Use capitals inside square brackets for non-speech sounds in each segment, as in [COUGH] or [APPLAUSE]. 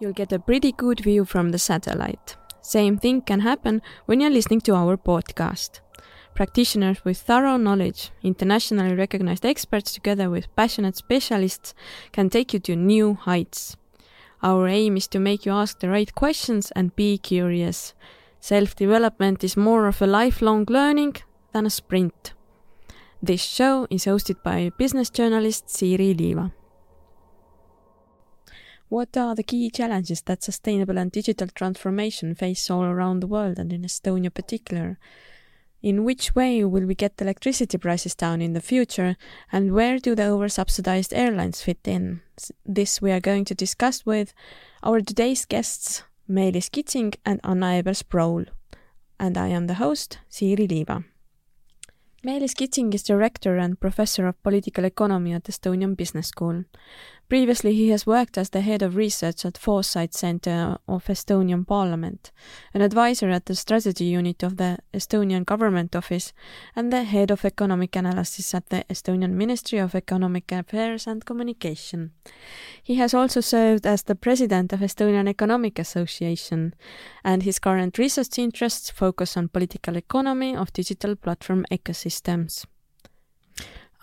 you'll get a pretty good view from the satellite. Same thing can happen when you're listening to our podcast. Practitioners with thorough knowledge, internationally recognized experts together with passionate specialists can take you to new heights. Our aim is to make you ask the right questions and be curious. Self development is more of a lifelong learning than a sprint. This show is hosted by business journalist Siiri Liiva. What are the key challenges that sustainable and digital transformation face all around the world and in Estonia particular? In which way will we get electricity prices down in the future, and where do the oversubsidized airlines fit in? This we are going to discuss with our today's guests, Meelis Kitsing and Anna Ebers-Broughel. And I am the host, Siiri Liiva. Meelis Kitsing is director and professor of political economy at Estonian Business School. Previously, he has worked as the head of research at Foresight Center of Estonian Parliament, an advisor at the strategy unit of the Estonian Government Office, and the head of economic analysis at the Estonian Ministry of Economic Affairs and Communication. He has also served as the president of Estonian Economic Association, and his current research interests focus on political economy of digital platform ecosystems.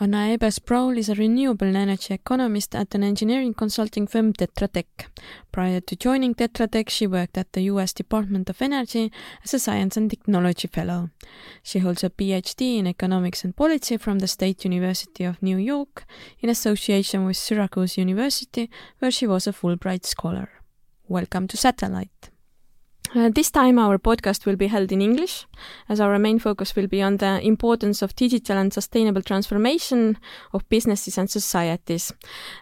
Anna Ebers-Broughel is a renewable energy economist at an engineering consulting firm Tetra Tech. Prior to joining Tetra Tech, she worked at the US Department of Energy as a science and technology fellow. She holds a PhD in economics and policy from the State University of New York in association with Syracuse University, where she was a Fulbright scholar. Welcome to Satellite. Uh, this time our podcast will be held in English, as our main focus will be on the importance of digital and sustainable transformation of businesses and societies.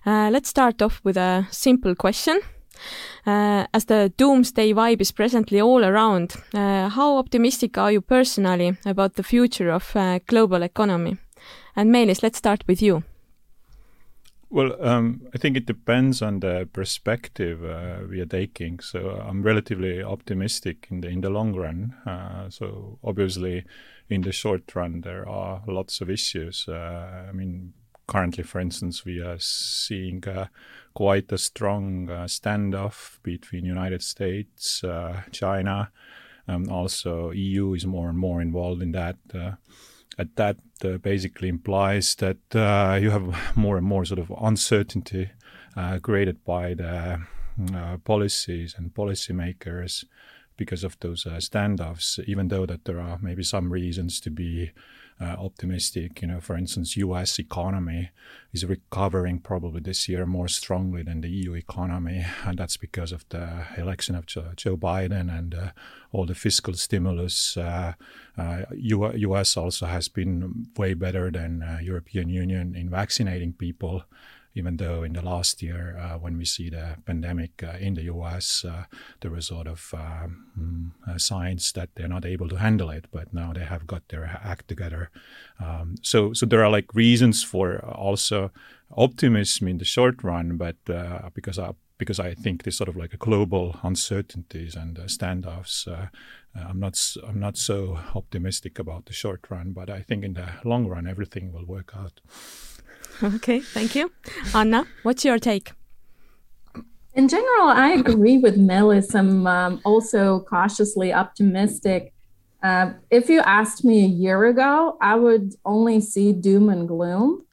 Uh, let's start off with a simple question. Uh, as the doomsday vibe is presently all around, uh, how optimistic are you personally about the future of uh, global economy? And Meelis, let's start with you. Well, um, I think it depends on the perspective uh, we are taking. So I'm relatively optimistic in the in the long run. Uh, so obviously, in the short run, there are lots of issues. Uh, I mean, currently, for instance, we are seeing uh, quite a strong uh, standoff between United States, uh, China. Um, also, EU is more and more involved in that that uh, basically implies that uh, you have more and more sort of uncertainty uh, created by the uh, policies and policymakers because of those uh, standoffs, even though that there are maybe some reasons to be uh, optimistic. You know, for instance, U.S. economy is recovering probably this year more strongly than the EU economy, and that's because of the election of Joe Biden and uh, all the fiscal stimulus. Uh, U.S. Uh, also has been way better than uh, European Union in vaccinating people even though in the last year, uh, when we see the pandemic uh, in the US, uh, there was sort of um, signs that they're not able to handle it, but now they have got their act together. Um, so, so there are like reasons for also optimism in the short run, but uh, because I, because I think there's sort of like a global uncertainties and uh, standoffs, uh, I'm not I'm not so optimistic about the short run, but I think in the long run everything will work out. [LAUGHS] Okay, thank you. Anna, what's your take? In general, I agree with Meelis. I'm um, also cautiously optimistic. Uh, if you asked me a year ago, I would only see doom and gloom.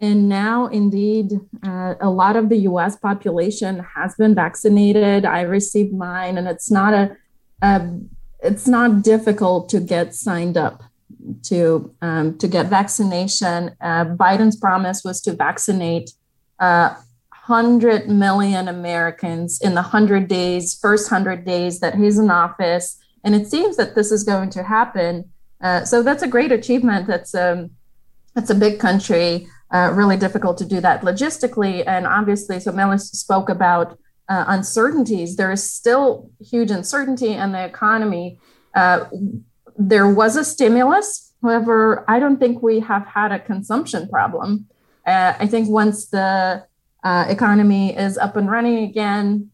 And now, indeed, uh, a lot of the US population has been vaccinated. I received mine, and it's not a, a it's not difficult to get signed up to um, to get vaccination. Uh, Biden's promise was to vaccinate uh, 100 million Americans in the 100 days, first 100 days that he's in office. And it seems that this is going to happen. Uh, so that's a great achievement. That's um, that's a big country. Uh, really difficult to do that logistically, and obviously. So Meelis spoke about uh, uncertainties. There is still huge uncertainty in the economy. Uh, there was a stimulus. However, I don't think we have had a consumption problem. Uh, I think once the uh, economy is up and running again,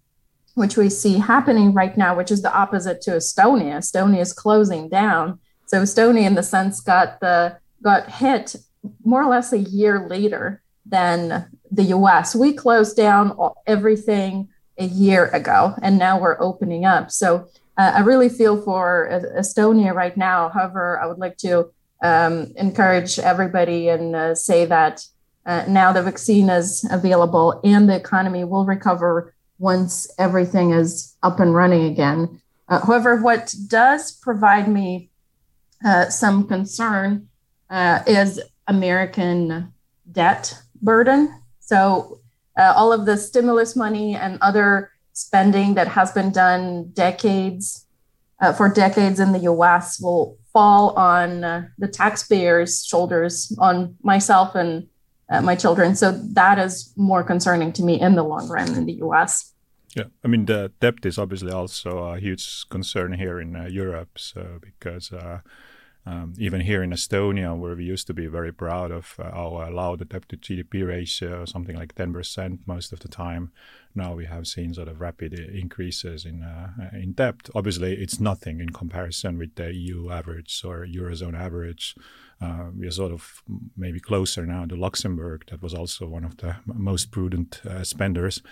which we see happening right now, which is the opposite to Estonia. Estonia is closing down. So Estonia, in the sense, got the got hit more or less a year later than the U.S. We closed down everything a year ago, and now we're opening up. So uh, I really feel for Estonia right now. However, I would like to um, encourage everybody and uh, say that uh, now the vaccine is available and the economy will recover once everything is up and running again. Uh, however, what does provide me uh, some concern uh, is American debt burden. So, uh, all of the stimulus money and other spending that has been done decades uh, for decades in the US will fall on uh, the taxpayers' shoulders, on myself and uh, my children. So that is more concerning to me in the long run in the US. Yeah, I mean the debt is obviously also a huge concern here in uh, Europe. So because uh, um, even here in Estonia, where we used to be very proud of uh, our low debt to GDP ratio, something like 10% most of the time, now we have seen sort of rapid increases in uh, in debt. Obviously, it's nothing in comparison with the EU average or eurozone average. Uh, we are sort of maybe closer now to Luxembourg. That was also one of the most prudent uh, spenders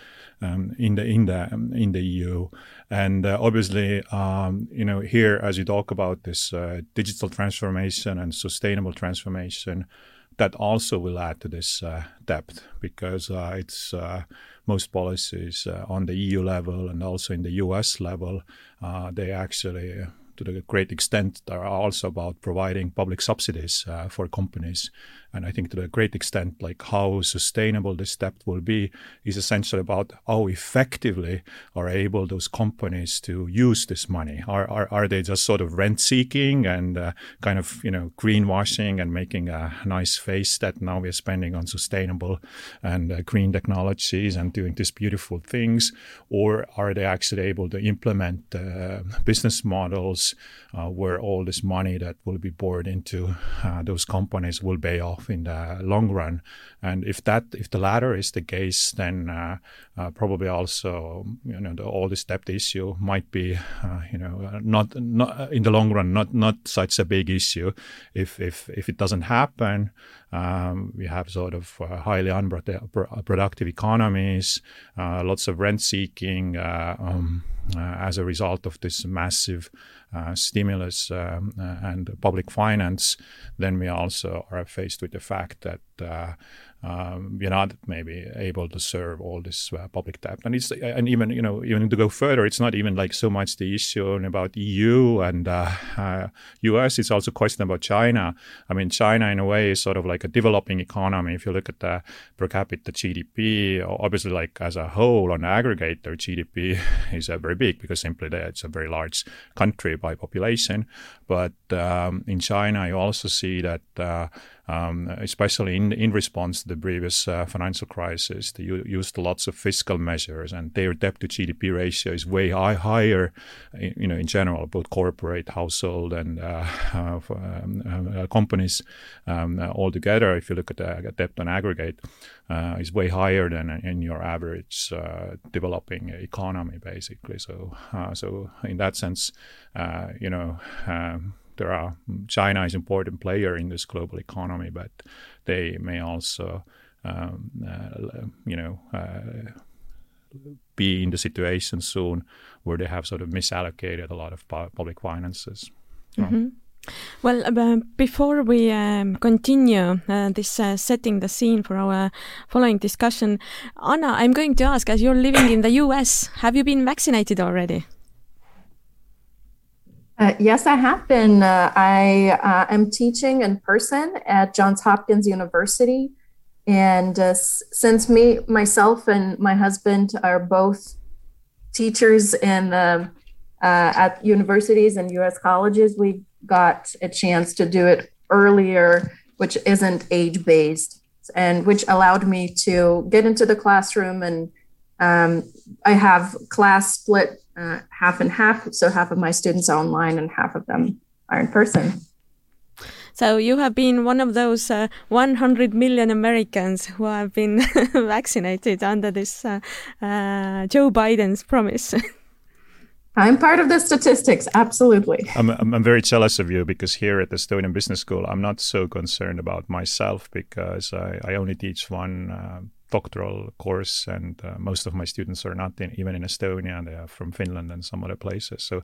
um, in the in the um, in the EU. And uh, obviously, um, you know, here as you talk about this uh, digital transformation and sustainable transformation, that also will add to this uh, depth because uh, it's most policies on the EU level and also in the US level, they actually to the great extent are also about providing public subsidies uh, for companies and I think to a great extent, like how sustainable this step will be is essentially about how effectively are able those companies to use this money. Are are, are they just sort of rent seeking and uh, kind of you know greenwashing and making a nice face that now we're spending on sustainable and uh, green technologies and doing these beautiful things, or are they actually able to implement uh, business models uh, where all this money that will be poured into uh, those companies will pay off in the long run. And if that, if the latter is the case, then uh, uh, probably also, you know, the, all this debt issue might be, uh, you know, not not in the long run, not not such a big issue. If if if it doesn't happen, um, we have sort of uh, highly unproductive economies, uh, lots of rent seeking. Uh, um, uh, as a result of this massive uh, stimulus um, uh, and public finance, then we also are faced with the fact that um, we're not maybe able to serve all this uh, public debt. And it's and even you know even to go further, it's not even like so much the issue about EU and uh, uh, US. It's also a question about China. I mean, China in a way is sort of like a developing economy. If you look at the per capita GDP, obviously like as a whole on aggregate, their GDP [LAUGHS] is uh, very big because simply it's a very large country by population. But um, in China, you also see that uh, um, especially in in response to the previous uh, financial crisis. They used lots of fiscal measures, and their debt to GDP ratio is way high, higher, you know, in general, both corporate, household, and uh, [LAUGHS] uh, um, uh, companies um, altogether. If you look at the debt on aggregate, uh, is way higher than in your average uh, developing economy, basically. So, so in that sense, you know. Um, there are China is an important player in this global economy, but they may also, um, uh, you know, uh, be in the situation soon where they have sort of misallocated a lot of pu public finances. Mm-hmm. Well, uh, before we um, continue uh, this uh, setting the scene for our following discussion, Anna, I'm going to ask, as you're living in the US, have you been vaccinated already? Uh, yes, I have been. Uh, I uh, am teaching in person at Johns Hopkins University. And uh, since me, myself, and my husband are both teachers in the, uh, at universities and US colleges, we got a chance to do it earlier, which isn't age based, and which allowed me to get into the classroom. And um, I have class split uh, half and half. So half of my students are online and half of them are in person. So you have been one of those uh, 100 million Americans who have been [LAUGHS] vaccinated under this uh, uh, Joe Biden's promise. [LAUGHS] I'm part of the statistics, absolutely. I'm, I'm, very jealous of you because here at the Estonian Business School, I'm not so concerned about myself because I, I only teach one uh, doctoral course, and uh, most of my students are not in, even in Estonia; they are from Finland and some other places. So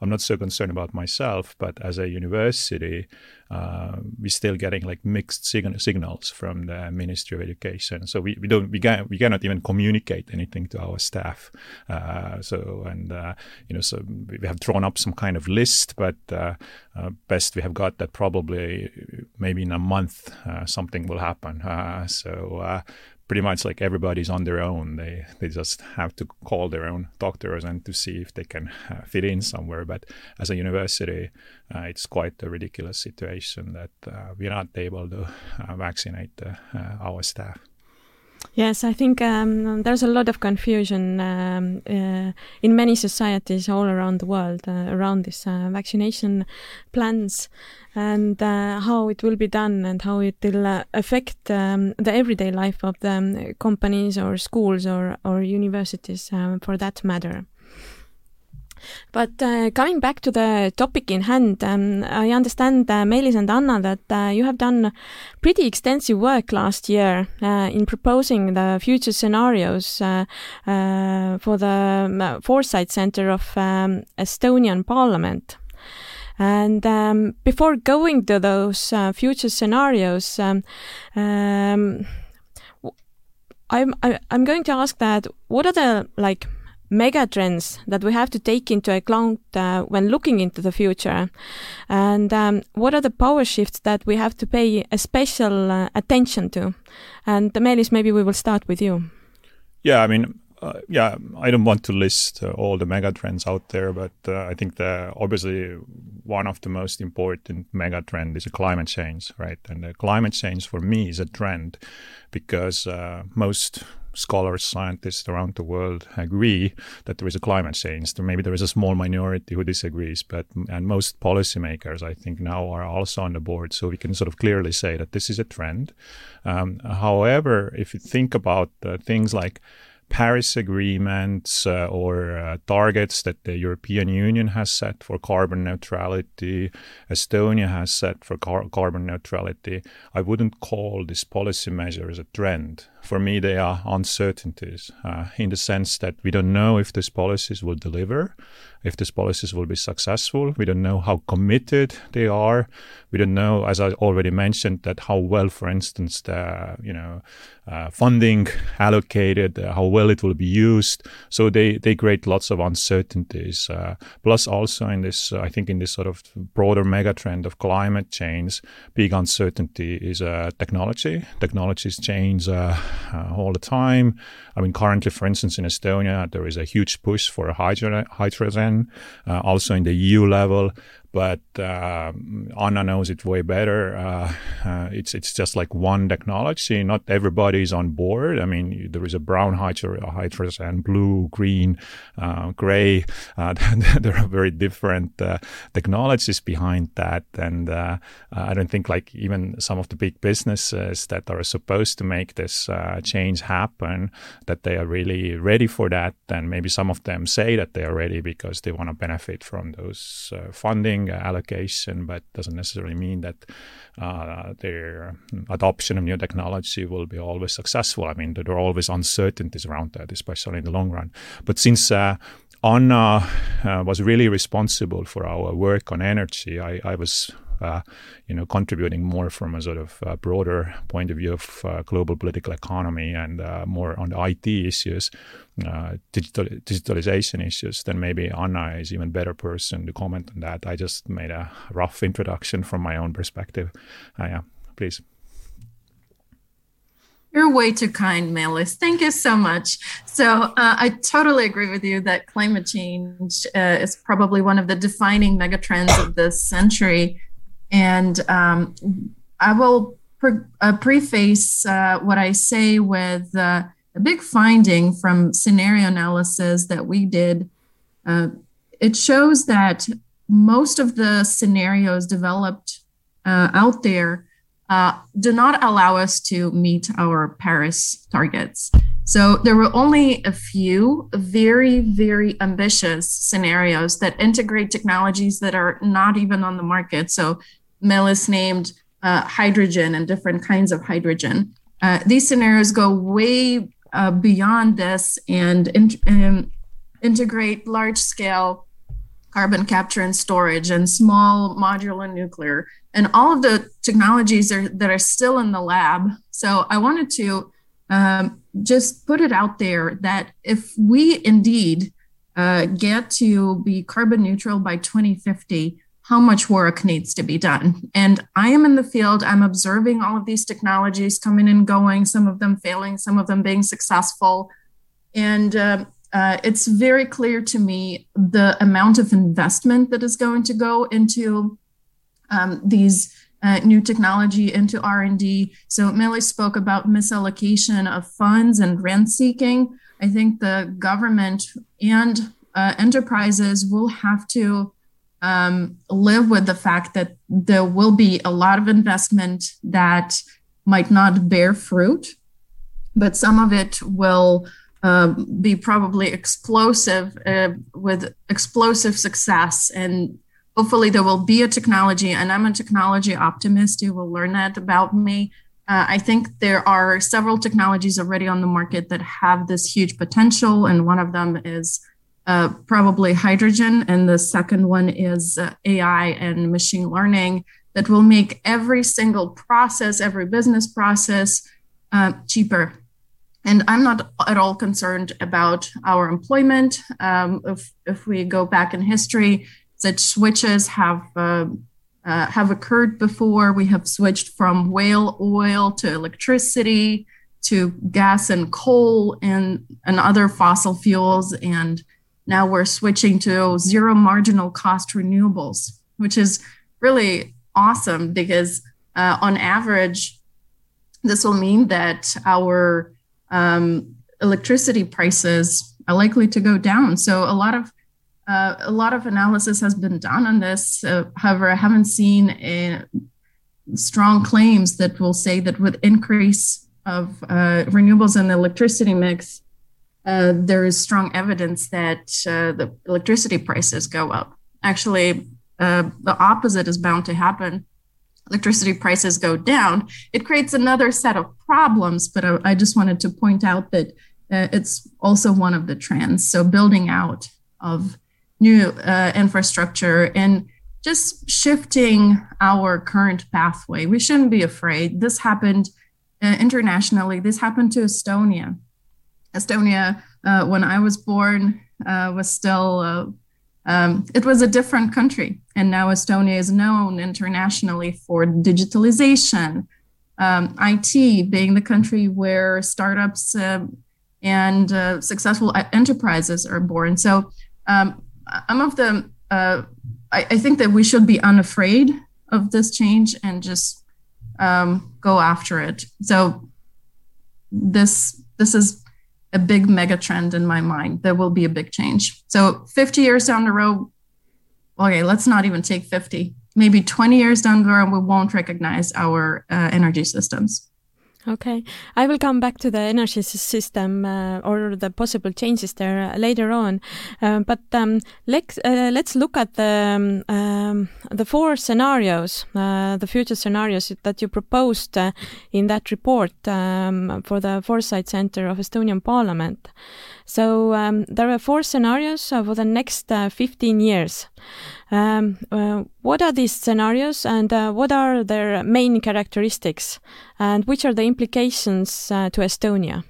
I'm not so concerned about myself, but as a university, uh, we're still getting like mixed sig- signals from the Ministry of Education. So we, we don't we can we cannot even communicate anything to our staff. Uh, so and uh, you know so we have drawn up some kind of list, but uh, uh, best we have got that probably maybe in a month something will happen. so pretty much like everybody's on their own. They they just have to call their own doctors and to see if they can uh, fit in somewhere. But as a university, uh, it's quite a ridiculous situation that uh, we're not able to uh, vaccinate uh, our staff. Yes, I think um, there's a lot of confusion um, uh, in many societies all around the world uh, around these uh, vaccination plans and uh, how it will be done and how it will uh, affect um, the everyday life of the um, companies or schools or, or universities um, for that matter. But uh, coming back to the topic in hand, um, I understand, uh, Meelis and Anna, that uh, you have done pretty extensive work last year uh, in proposing the future scenarios uh, uh, for the um, Foresight Center of um, Estonian Parliament. And um, before going to those uh, future scenarios, um, um, I'm I'm going to ask that what are the like megatrends that we have to take into account uh, when looking into the future? And um, what are the power shifts that we have to pay a special uh, attention to? And Meelis, maybe we will start with you. Yeah, I mean, uh, yeah, I don't want to list uh, all the megatrends out there, but uh, I think the obviously one of the most important megatrend is a climate change, right? And the climate change for me is a trend because uh, most scholars, scientists around the world agree that there is a climate change. Maybe there is a small minority who disagrees, but and most policymakers, I think, now are also on the board. So we can sort of clearly say that this is a trend. Um, however, if you think about uh, things like Paris agreements uh, or uh, targets that the European Union has set for carbon neutrality, Estonia has set for car- carbon neutrality. I wouldn't call this policy measures a trend. For me, they are uncertainties uh, in the sense that we don't know if these policies will deliver if these policies will be successful. We don't know how committed they are. We don't know, as I already mentioned, that how well, for instance, the you know uh, funding allocated, uh, how well it will be used. So they they create lots of uncertainties. Uh, plus, also in this, I think, in this sort of broader megatrend of climate change, big uncertainty is uh, technology. Technologies change uh, all the time. I mean, currently, for instance, in Estonia, there is a huge push for hydrogen, hydrogen uh, also in the EU level but uh, Anna knows it way better. Uh, uh, it's it's just like one technology. Not everybody is on board. I mean, there is a brown hydrogen, blue, green, uh, gray. Uh, [LAUGHS] there are very different uh, technologies behind that, and I don't think like even some of the big businesses that are supposed to make this change happen, that they are really ready for that. And maybe some of them say that they are ready because they want to benefit from those funding funding allocation, but doesn't necessarily mean that uh, their adoption of new technology will be always successful. I mean, there are always uncertainties around that, especially in the long run. But since uh, Anna uh, was really responsible for our work on energy, I, I was uh, you know, contributing more from a sort of uh, broader point of view of uh, global political economy and uh, more on the IT issues, uh, digital digitalization issues, then maybe Anna is even better person to comment on that. I just made a rough introduction from my own perspective. yeah, please. You're way too kind, Meelis. Thank you so much. So uh, I totally agree with you that climate change uh, is probably one of the defining megatrends of this century. And um, I will pre- uh, preface uh, what I say with uh, a big finding from scenario analysis that we did. Uh, it shows that most of the scenarios developed uh, out there uh, do not allow us to meet our Paris targets. So there were only a few very, very ambitious scenarios that integrate technologies that are not even on the market. So Meelis named uh, hydrogen and different kinds of hydrogen. uh, these scenarios go way uh, beyond this and, in, and integrate large scale carbon capture and storage and small modular nuclear and all of the technologies are, that are still in the lab. So I wanted to um, just put it out there that if we indeed uh, get to be carbon neutral by 2050, how much work needs to be done. And I am in the field, I'm observing all of these technologies coming and going, some of them failing, some of them being successful. And uh, uh, it's very clear to me the amount of investment that is going to go into um, these uh, new technology into r&d so Meelis spoke about misallocation of funds and rent seeking i think the government and uh, enterprises will have to um, live with the fact that there will be a lot of investment that might not bear fruit, but some of it will uh, be probably explosive uh, with explosive success. And hopefully, there will be a technology, and I'm a technology optimist. You will learn that about me. Uh, I think there are several technologies already on the market that have this huge potential, and one of them is uh, probably hydrogen, and the second one is uh, AI and machine learning that will make every single process, every business process uh, cheaper. And I'm not at all concerned about our employment. Um, if, if we go back in history, such switches have uh, uh, have occurred before. We have switched from whale oil to electricity to gas and coal and, and other fossil fuels. And now we're switching to zero marginal cost renewables, which is really awesome because uh, on average, this will mean that our um, electricity prices are likely to go down. So a lot of uh, a lot of analysis has been done on this. Uh, however, I haven't seen a, strong claims that will say that with increase of uh, renewables in the electricity mix, uh, there is strong evidence that uh, the electricity prices go up. Actually, uh, the opposite is bound to happen. Electricity prices go down. It creates another set of problems, but I, I just wanted to point out that uh, it's also one of the trends. So, building out of new uh, infrastructure and just shifting our current pathway. We shouldn't be afraid. This happened internationally, this happened to Estonia Estonia, uh, when I was born, uh, was still, uh, um, it was a different country. And now Estonia is known internationally for digitalization, um, IT being the country where startups uh, and uh, successful enterprises are born. So um, I'm of the, uh, I, I, think that we should be unafraid of this change and just um, go after it. So this this is a big mega trend in my mind. There will be a big change. So 50 years down the road, okay, let's not even take 50. Maybe 20 years down the road, we won't recognize our uh, energy systems. Okay, I will come back to the energy system uh, or the possible changes there uh, later on, uh, but um, let's uh, let's look at the um, um, the four scenarios, uh, the future scenarios that you proposed uh, in that report um, for the Foresight Center of Estonian Parliament. So um, there are four scenarios for the next 15 years. Um, uh, what are these scenarios and uh, what are their main characteristics and which are the implications uh, to Estonia?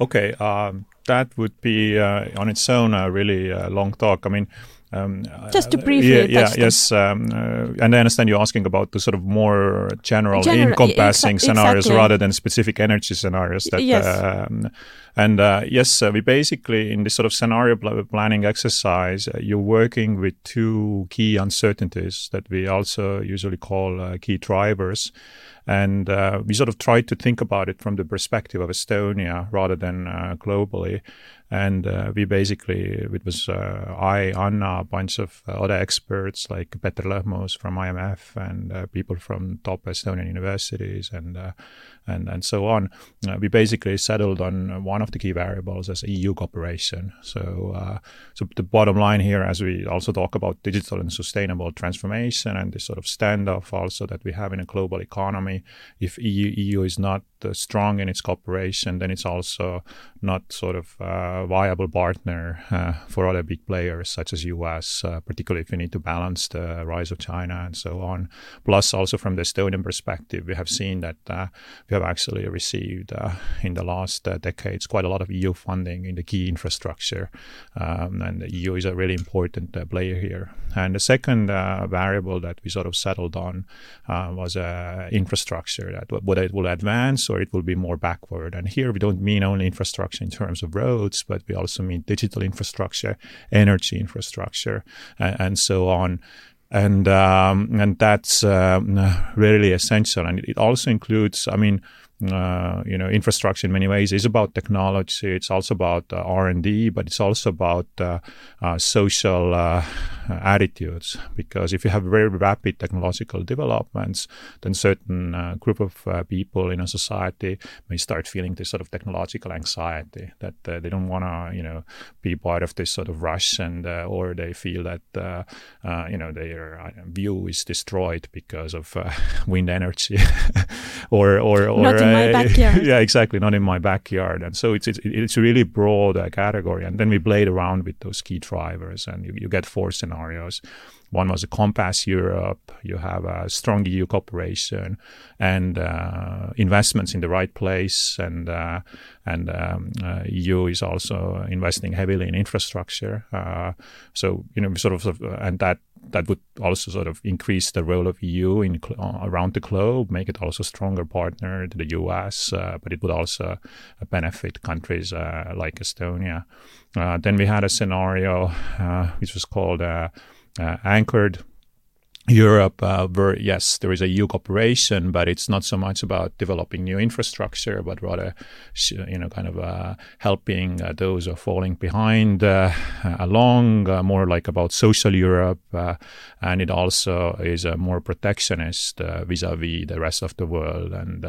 Okay, um, that would be uh, on its own a really uh, long talk. I mean, um, Just to briefly yeah, yeah yes, um, uh, and I understand you're asking about the sort of more general, general encompassing exa scenarios exactly. rather than specific energy scenarios. That, yes. Um, and uh, yes, uh, we basically in this sort of scenario planning exercise, uh, you're working with two key uncertainties that we also usually call uh, key drivers. And uh, we sort of tried to think about it from the perspective of Estonia rather than globally. And uh, we basically, it was uh, I, Anna, a bunch of uh, other experts like Peeter Lõhmus from IMF and uh, people from top Estonian universities and uh, and and so on. Uh, we basically settled on one of the key variables as EU cooperation. So so the bottom line here, as we also talk about digital and sustainable transformation and this sort of standoff also that we have in a global economy, if EU EU is not uh, strong in its cooperation, then it's also not sort of a viable partner uh, for other big players such as US, uh, particularly if you need to balance the rise of China and so on. Plus, also from the Estonian perspective, we have seen that uh, we have actually received uh, in the last uh, decades quite a lot of EU funding in the key infrastructure, um, and the EU is a really important player here. And the second variable that we sort of settled on was infrastructure that whether it will advance or it will be more backward. And here we don't mean only infrastructure in terms of roads, but we also mean digital infrastructure, energy infrastructure, and so on and um, and that's uh, really essential. And it also includes, I mean, uh, you know, infrastructure in many ways is about technology. It's also about uh, R and D, but it's also about uh, uh, social uh, attitudes. Because if you have very rapid technological developments, then certain group of people in a society may start feeling this sort of technological anxiety that they don't want to, you know, be part of this sort of rush, and or they feel that you know their view is destroyed because of [LAUGHS] wind energy, [LAUGHS] or or or in my [LAUGHS] backyard. yeah, exactly, not in my backyard. And so it's it's, it's a really broad uh, category. And then we played around with those key drivers, and you, you get four scenarios. One was a Compass Europe. You have a strong EU cooperation and uh, investments in the right place, and uh, and um, uh, EU is also investing heavily in infrastructure. Uh, so you know, sort of, and that that would also sort of increase the role of EU in uh, around the globe, make it also a stronger partner to the US, uh, but it would also benefit countries uh, like Estonia. Uh, then we had a scenario uh, which was called uh, anchored Europe, uh, yes, there is a EU cooperation, but it's not so much about developing new infrastructure, but rather, you know, kind of uh, helping uh, those who are falling behind uh, along, uh, more like about social Europe, uh, and it also is a more protectionist vis-a-vis the rest of the world, and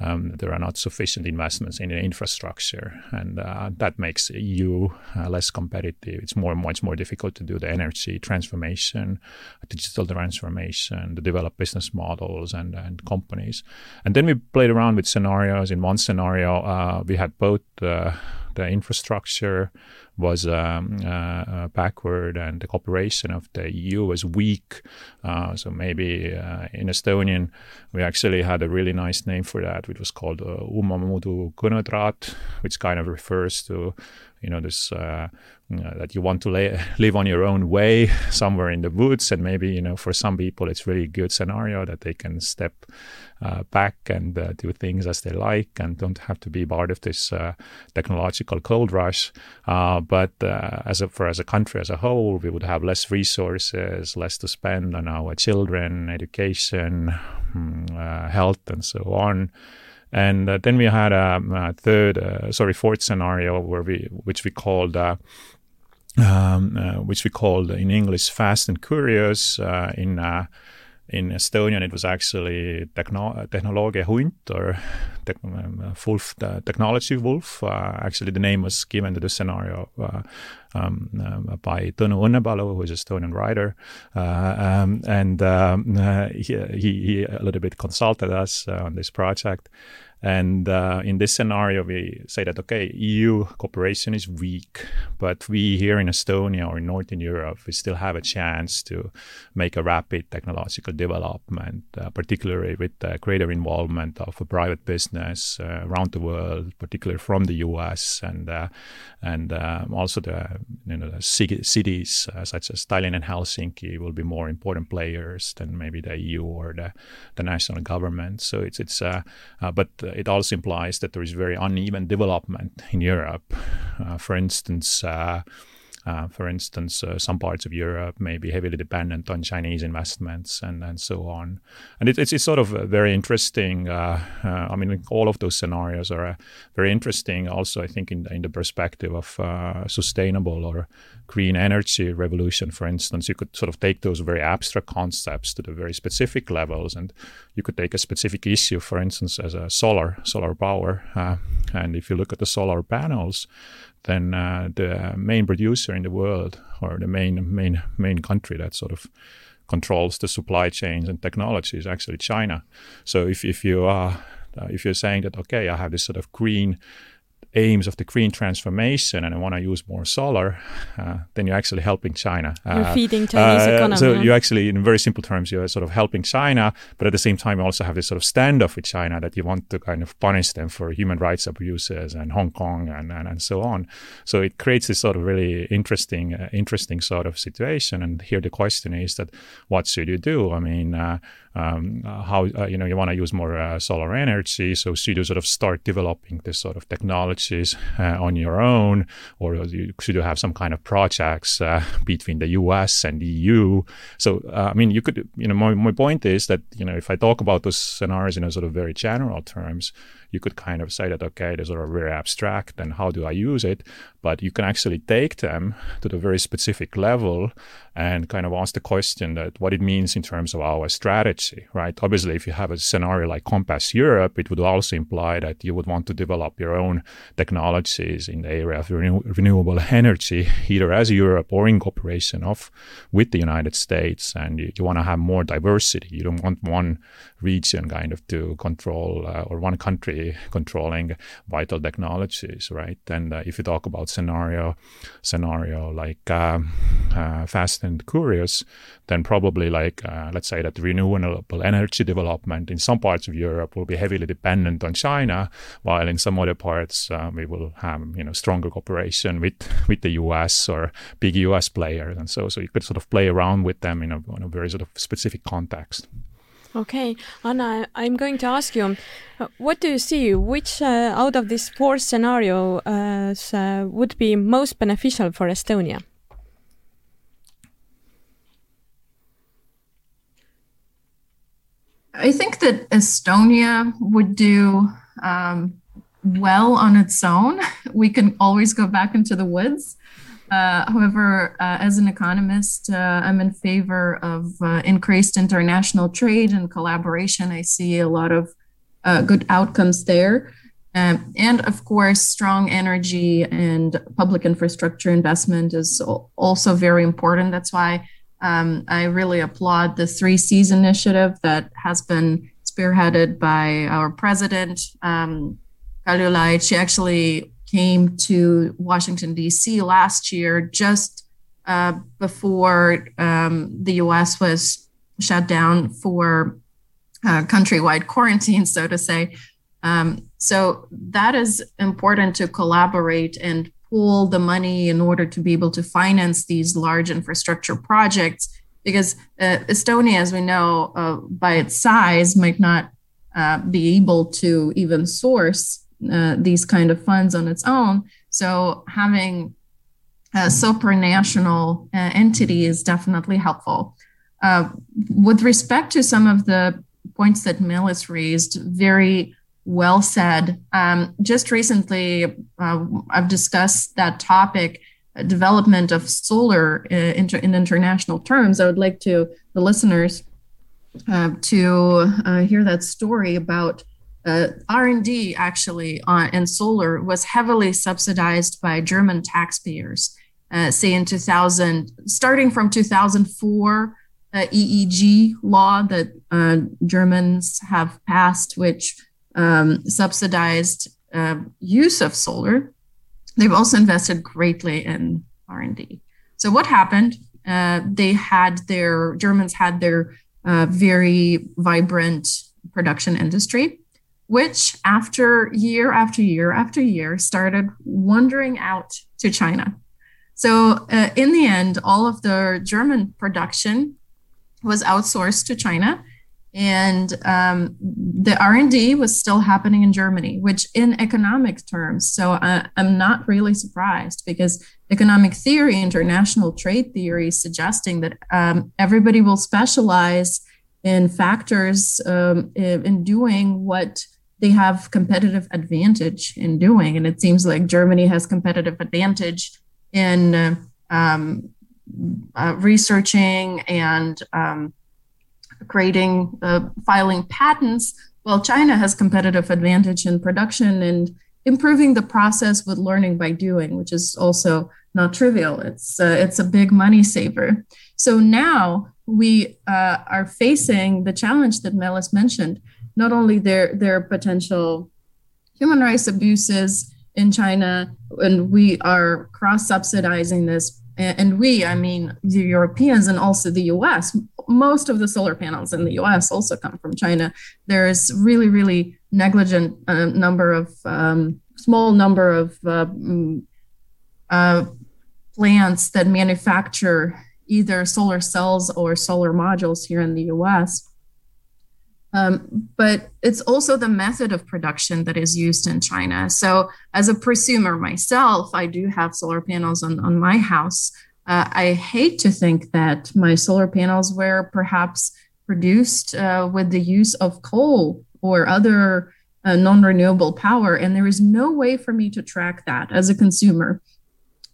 um, there are not sufficient investments in infrastructure, and that makes EU less competitive. It's more, much more difficult to do the energy transformation, digital transformation, to develop business models and, and companies. And then we played around with scenarios. In one scenario, uh, we had both uh, the infrastructure was um, uh, uh, backward and the cooperation of the EU was weak. Uh, so maybe uh, in Estonian, we actually had a really nice name for that, which was called uh, Umamudu Kõnetraat, which kind of refers to you know this uh, you know, that you want to lay, [LAUGHS] live on your own way somewhere in the woods and maybe you know for some people it's really good scenario that they can step uh, back and uh, do things as they like and don't have to be part of this uh, technological gold rush uh, but uh, as a for as a country as a whole we would have less resources less to spend on our children education mm, health and so on and uh, then we had a, a third, uh, sorry, fourth scenario where we, which we called, uh, um, uh, which we called in English "fast and curious." Uh, in uh, in Estonian, it was actually techno- Technologia Hunt or te- um, wolf, Technology Wolf. actually, the name was given to the scenario um, uh, by Tõnu Õnnepalu, who is an Estonian writer, uh, um, and um, he, he, he, a little bit consulted us on this project. And uh, in this scenario, we say that, okay, EU cooperation is weak, but we here in Estonia or in Northern Europe, we still have a chance to make a rapid technological development, uh, particularly with the greater involvement of a private business uh, around the world, particularly from the US and uh, and um, also the, you know, the cities uh, such as Tallinn and Helsinki will be more important players than maybe the EU or the, the national government. So it's, it's uh, but it also implies that there is very uneven development in Europe. Uh, for instance, uh, uh, for instance, uh, some parts of Europe may be heavily dependent on Chinese investments and, and so on. And it, it's, it's sort of very interesting. Uh, uh, I mean, all of those scenarios are uh, very interesting. Also, I think in, in the perspective of uh, sustainable or green energy revolution, for instance, you could sort of take those very abstract concepts to the very specific levels, and you could take a specific issue, for instance, as a solar solar power. and if you look at the solar panels, then uh, the main producer in the world or the main main main country that sort of controls the supply chains and technology is actually China. So if, if you are Uh, if you're saying that, okay, I have this sort of green aims of the green transformation and I want to use more solar, uh, then you're actually helping China. You're uh, feeding Chinese uh, economy. So you actually, in very simple terms, you're sort of helping China, but at the same time, you also have this sort of standoff with China that you want to kind of punish them for human rights abuses and Hong Kong and, and, and so on. So it creates this sort of really interesting, uh, interesting sort of situation. And here the question is that what should you do? I mean, uh, um, uh, how uh, you know you want to use more uh, solar energy. So should you sort of start developing this sort of technologies uh, on your own, or you, should have some kind of projects uh, between the U.S. and the EU? So uh, I mean, you could you know my, my point is that you know if I talk about those scenarios in a sort of very general terms, you could kind of say that, okay, these are very abstract and how do I use it? But you can actually take them to the very specific level and kind of ask the question that what it means in terms of our strategy, right? Obviously, if you have a scenario like Compass Europe, it would also imply that you would want to develop your own technologies in the area of renew- renewable energy, either as Europe or in cooperation of with the United States. And you, you want to have more diversity. You don't want one region kind of to control uh, or one country controlling vital technologies, right? And uh, if you talk about scenario scenario like um, uh, Fast and Curious, then probably like uh, let's say that renewable energy development in some parts of Europe will be heavily dependent on China, while in some other parts uh, we will have you know stronger cooperation with with the U.S. or big U.S. players, and so so you could sort of play around with them in a, in a very sort of specific context. Okay, Anna, I'm going to ask you, uh, what do you see? Which uh, out of these four scenarios uh, would be most beneficial for Estonia? I think that Estonia would do um, well on its own. [LAUGHS] We can always go back into the woods. Uh, however, uh, as an economist, uh, I'm in favor of uh, increased international trade and collaboration. I see a lot of uh, good outcomes there. Um, and of course, strong energy and public infrastructure investment is also very important. That's why um, I really applaud the Three Seas initiative that has been spearheaded by our president, um, Kaljulaid. She actually came to Washington, D.C. last year, just uh, before um, the U.S. was shut down for uh, countrywide quarantine, so to say. Um, so that is important to collaborate and pool the money in order to be able to finance these large infrastructure projects. Because uh, Estonia, as we know, uh, by its size, might not uh, be able to even source uh, these kind of funds on its own. So having a supranational uh, entity is definitely helpful. Uh, with respect to some of the points that Meelis raised, very well said. Um, just recently, uh, I've discussed that topic, uh, development of solar uh, inter- in international terms. I would like to the listeners to hear that story about uh, R&D actually on, in solar was heavily subsidized by German taxpayers. Uh, say in 2000, starting from 2004, uh, EEG law that uh, Germans have passed, which um, subsidized uh, use of solar. They've also invested greatly in R&D. So what happened? Uh, they had their Germans had their very vibrant production industry which after year after year after year started wandering out to China. So uh, in the end, all of the German production was outsourced to China, and um, the R&D was still happening in Germany, which in economic terms. So I, I'm not really surprised because economic theory, international trade theory, suggesting that um, everybody will specialize in factors um, in doing what they have competitive advantage in doing. And it seems like Germany has competitive advantage in um, uh, researching and um, creating, uh, filing patents, while China has competitive advantage in production and improving the process with learning by doing, which is also not trivial. It's uh, it's a big money saver. So now we uh, are facing the challenge that Meelis mentioned not only their their potential human rights abuses in China, and we are cross subsidizing this. And we, I mean, the Europeans and also the US, most of the solar panels in the US also come from China. There is really, really negligent uh, number of, um, small number of uh, mm, uh, plants that manufacture either solar cells or solar modules here in the US. Um, but it's also the method of production that is used in China. So, as a prosumer myself, I do have solar panels on, on my house. Uh, I hate to think that my solar panels were perhaps produced uh, with the use of coal or other uh, non renewable power. And there is no way for me to track that as a consumer.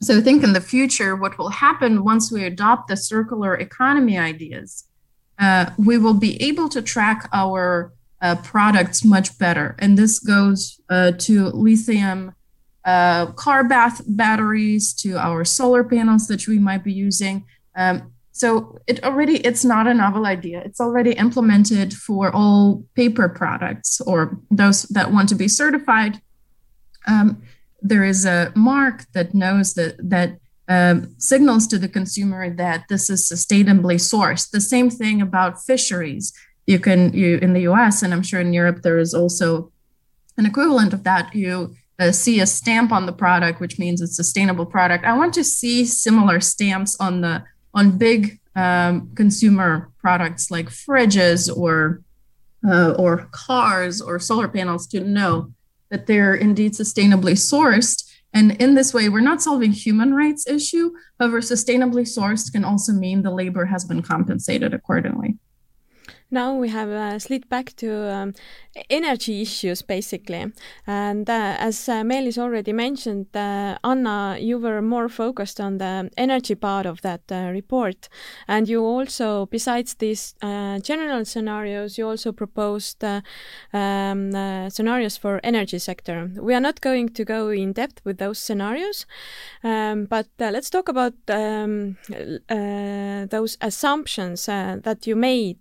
So, I think in the future, what will happen once we adopt the circular economy ideas uh, we will be able to track our uh, products much better. And this goes uh, to lithium uh, car bath batteries, to our solar panels that we might be using. Um, so it already it's not a novel idea. It's already implemented for all paper products or those that want to be certified. Um, there is a mark that knows that that um, signals to the consumer that this is sustainably sourced. The same thing about fisheries. You can you in the U.S. and I'm sure in Europe there is also an equivalent of that. You uh, see a stamp on the product, which means it's a sustainable product. I want to see similar stamps on the on big um, consumer products like fridges or uh, or cars or solar panels to know that they're indeed sustainably sourced and in this way, we're not solving human rights issue. However, sustainably sourced can also mean the labor has been compensated accordingly. Now we have uh, slid back to um, energy issues basically, and uh, as uh, Meelis already mentioned, uh, Anna, you were more focused on the energy part of that uh, report, and you also, besides these uh, general scenarios, you also proposed uh, um, scenarios for energy sector. We are not going to go in depth with those scenarios, um, but let's talk about um, those assumptions that you made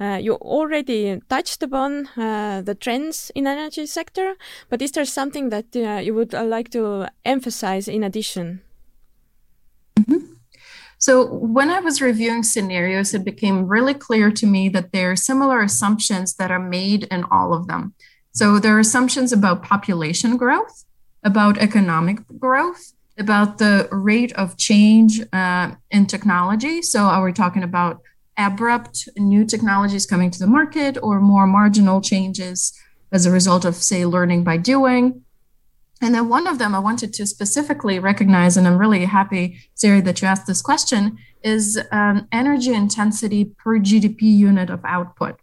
uh, you already touched upon uh, the trends in energy sector, but is there something that uh, you would like to emphasize in addition? Mm-hmm. So, when I was reviewing scenarios, it became really clear to me that there are similar assumptions that are made in all of them. So, there are assumptions about population growth, about economic growth, about the rate of change uh, in technology. So, are we talking about abrupt new technologies coming to the market or more marginal changes as a result of, say, learning by doing. And then one of them I wanted to specifically recognize, and I'm really happy, Siiri, that you asked this question, is um, energy intensity per GDP unit of output.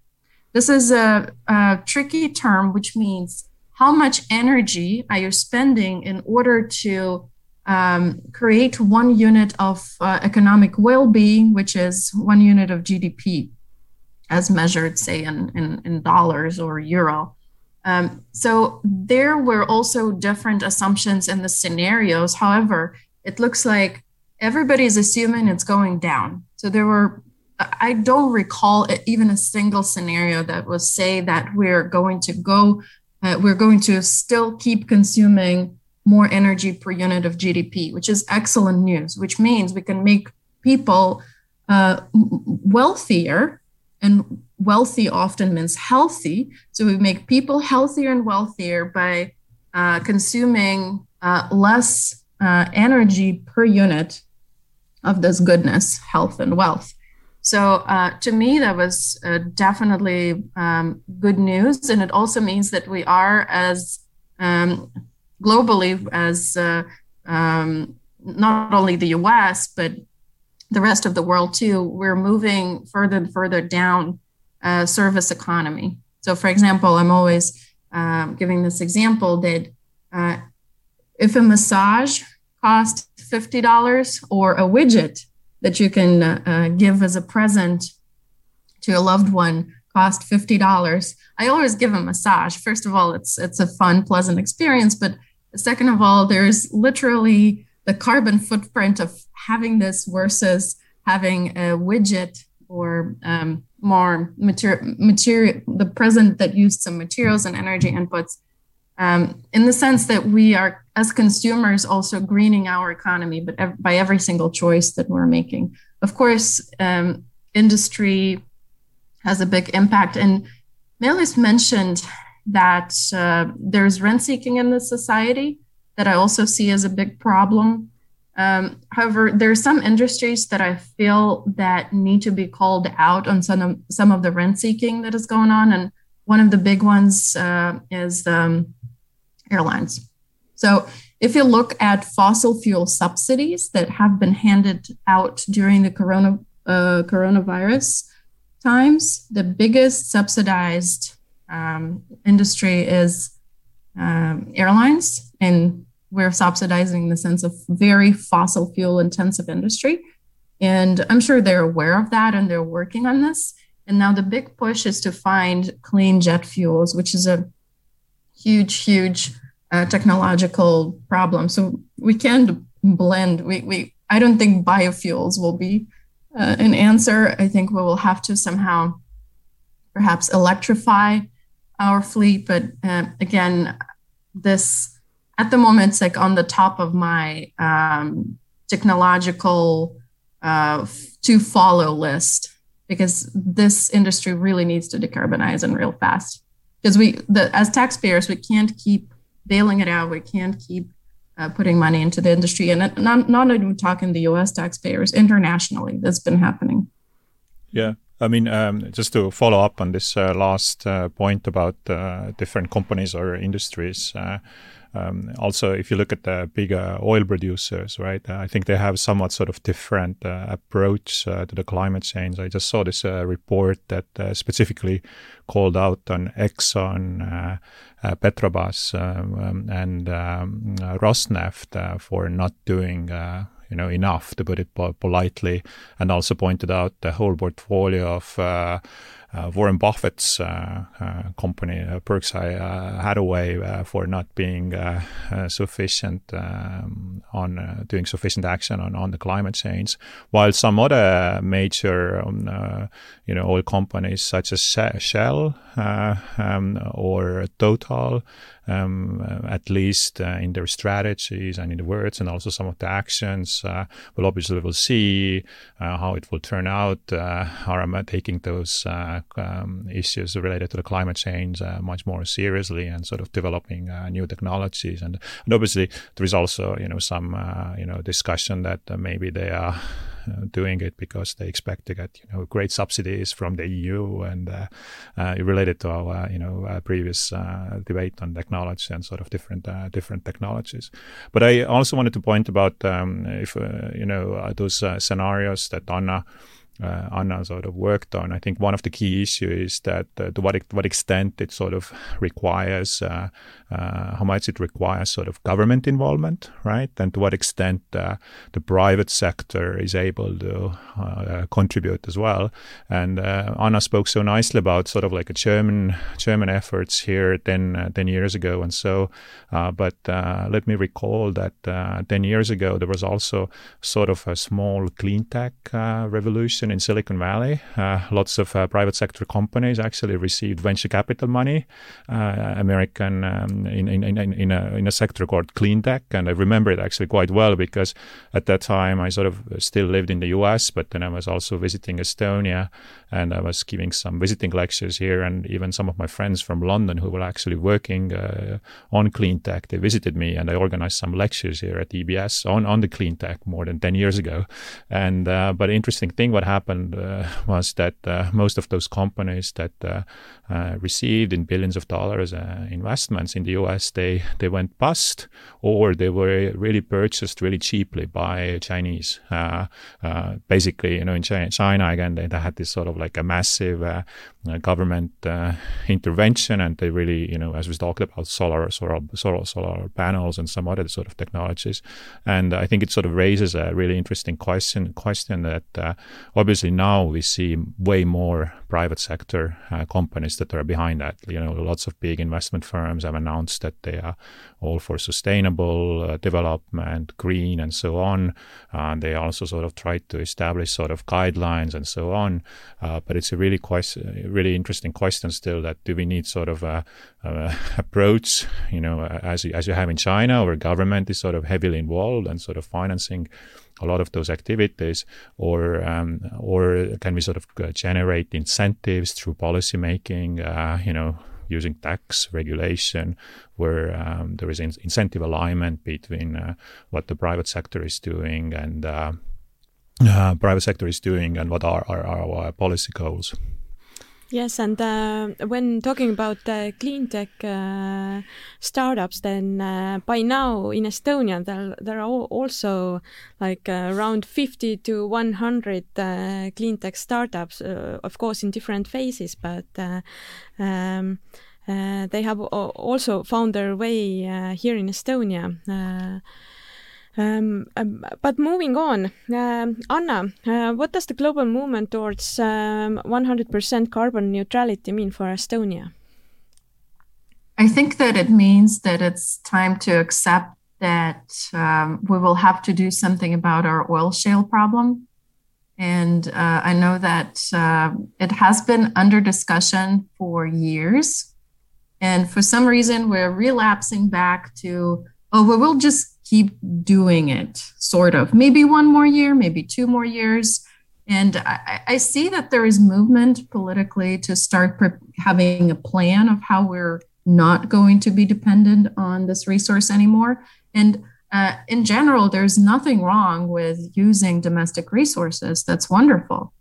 This is a, a tricky term, which means how much energy are you spending in order to um, create one unit of uh, economic well-being, which is one unit of GDP, as measured, say, in, in, in dollars or euro. Um, so there were also different assumptions in the scenarios. However, it looks like everybody's assuming it's going down. So there were, I don't recall even a single scenario that was say that we're going to go, uh, we're going to still keep consuming more energy per unit of GDP, which is excellent news, which means we can make people uh, wealthier. And wealthy often means healthy. So we make people healthier and wealthier by uh, consuming uh, less uh, energy per unit of this goodness, health, and wealth. So uh, to me, that was uh, definitely um, good news. And it also means that we are, as um, globally as uh, um, not only the US, but the rest of the world too, we're moving further and further down uh, service economy. So, for example, I'm always um, giving this example that uh, if a massage costs $50 or a widget that you can uh, uh, give as a present to a loved one cost $50 i always give a massage first of all it's it's a fun pleasant experience but Second of all, there's literally the carbon footprint of having this versus having a widget or um, more material, material, the present that used some materials and energy inputs, um, in the sense that we are, as consumers, also greening our economy, but ev- by every single choice that we're making. Of course, um, industry has a big impact. And Meelis mentioned that uh, there's rent seeking in the society that I also see as a big problem. Um, however, there are some industries that I feel that need to be called out on some of, some of the rent seeking that is going on, and one of the big ones uh, is um, airlines. So, if you look at fossil fuel subsidies that have been handed out during the corona uh, coronavirus times, the biggest subsidized um, industry is um, airlines, and we're subsidizing the sense of very fossil fuel intensive industry. And I'm sure they're aware of that and they're working on this. And now the big push is to find clean jet fuels, which is a huge, huge uh, technological problem. So we can't blend. We, we I don't think biofuels will be uh, an answer. I think we will have to somehow perhaps electrify our fleet. But uh, again, this at the moment it's like on the top of my um, technological uh, to follow list because this industry really needs to decarbonize and real fast because we the, as taxpayers we can't keep bailing it out. We can't keep uh, putting money into the industry. And not, not even talking the us taxpayers internationally that's been happening. Yeah I mean, um, just to follow up on this uh, last uh, point about uh, different companies or industries, uh, um, also, if you look at the bigger oil producers, right, uh, I think they have somewhat sort of different uh, approach to the climate change. I just saw this report that specifically called out on Exxon, Petrobras, um, um, and um, Rosneft for not doing you know enough to put it politely, and also pointed out the whole portfolio of uh, Warren Buffett's uh, uh, company, Berkshire Hathaway, for not being sufficient um, on doing sufficient action on, on the climate change, while some other major um, you know oil companies such as Shell um, or Total um, uh, at least uh, in their strategies and in the words and also some of the actions. Uh, well, obviously, we'll see how it will turn out. Are taking those um, issues related to the climate change much more seriously and sort of developing new technologies. And, and obviously, there is also you know some you know discussion that maybe they are Uh, doing it because they expect to get you know great subsidies from the EU and uh, uh, related to our you know uh, previous uh, debate on technology and sort of different different technologies. But I also wanted to point about um, if you know those scenarios that Anna uh, Anna sort of worked on. I think one of the key issues is that uh, to what what extent it sort of requires, uh, uh, how much it requires sort of government involvement, right? And to what extent uh, the private sector is able to uh, contribute as well. And Anna spoke so nicely about sort of like a German German efforts here 10, 10 years ago, and so. but let me recall that ten years ago there was also sort of a small clean tech revolution in Silicon Valley. Uh, lots of uh, private sector companies actually received venture capital money, uh, American um, in, in, in, in, a, in a sector called clean tech. And I remember it actually quite well because at that time I sort of still lived in the US, but then I was also visiting Estonia and I was giving some visiting lectures here. And even some of my friends from London who were actually working uh, on clean tech, they visited me and I organized some lectures here at EBS on, on the clean tech more than 10 years ago. And uh, but interesting thing what happened uh, [LAUGHS] was that uh, most of those companies that uh, received in billions of dollars investments in the US, they, they went bust or they were really purchased really cheaply by Chinese. basically, you know, in China, again, they, they, had this sort of like a massive uh, government uh, intervention, and they really, you know, as we talked about, solar, solar, solar, solar panels and some other sort of technologies. And I think it sort of raises a really interesting question. Question that uh, obviously now we see way more private sector uh, companies that are behind that. You know, lots of big investment firms have announced that they are all for sustainable uh, development, green, and so on. And they also sort of try to establish sort of guidelines and so on. Uh, but it's a really question, really interesting question still. That do we need sort of a, a [LAUGHS] approach, you know, as you, as you have in China, where government is sort of heavily involved and sort of financing a lot of those activities, or um, or can we sort of uh, generate incentives through policy making? Uh, you know, using tax regulation, where um, there is in- incentive alignment between uh, what the private sector is doing and uh, uh, private sector is doing and what are, are our policy goals. Yes, and uh, when talking about uh, clean tech uh, startups, then uh, by now in Estonia there there are also like uh, around fifty to one hundred uh, clean tech startups, of course in different phases, but um, they have also found their way here in Estonia. Um, um, but moving on, um, Anna, uh, what does the global movement towards 100% um, carbon neutrality mean for Estonia? I think that it means that it's time to accept that um, we will have to do something about our oil shale problem. And uh, I know that uh, it has been under discussion for years. And for some reason, we're relapsing back to, oh, we will just keep doing it, sort of. Maybe one more year, maybe two more years. And I, I see that there is movement politically to start pre- having a plan of how we're not going to be dependent on this resource anymore. And uh, in general, there's nothing wrong with using domestic resources. That's wonderful.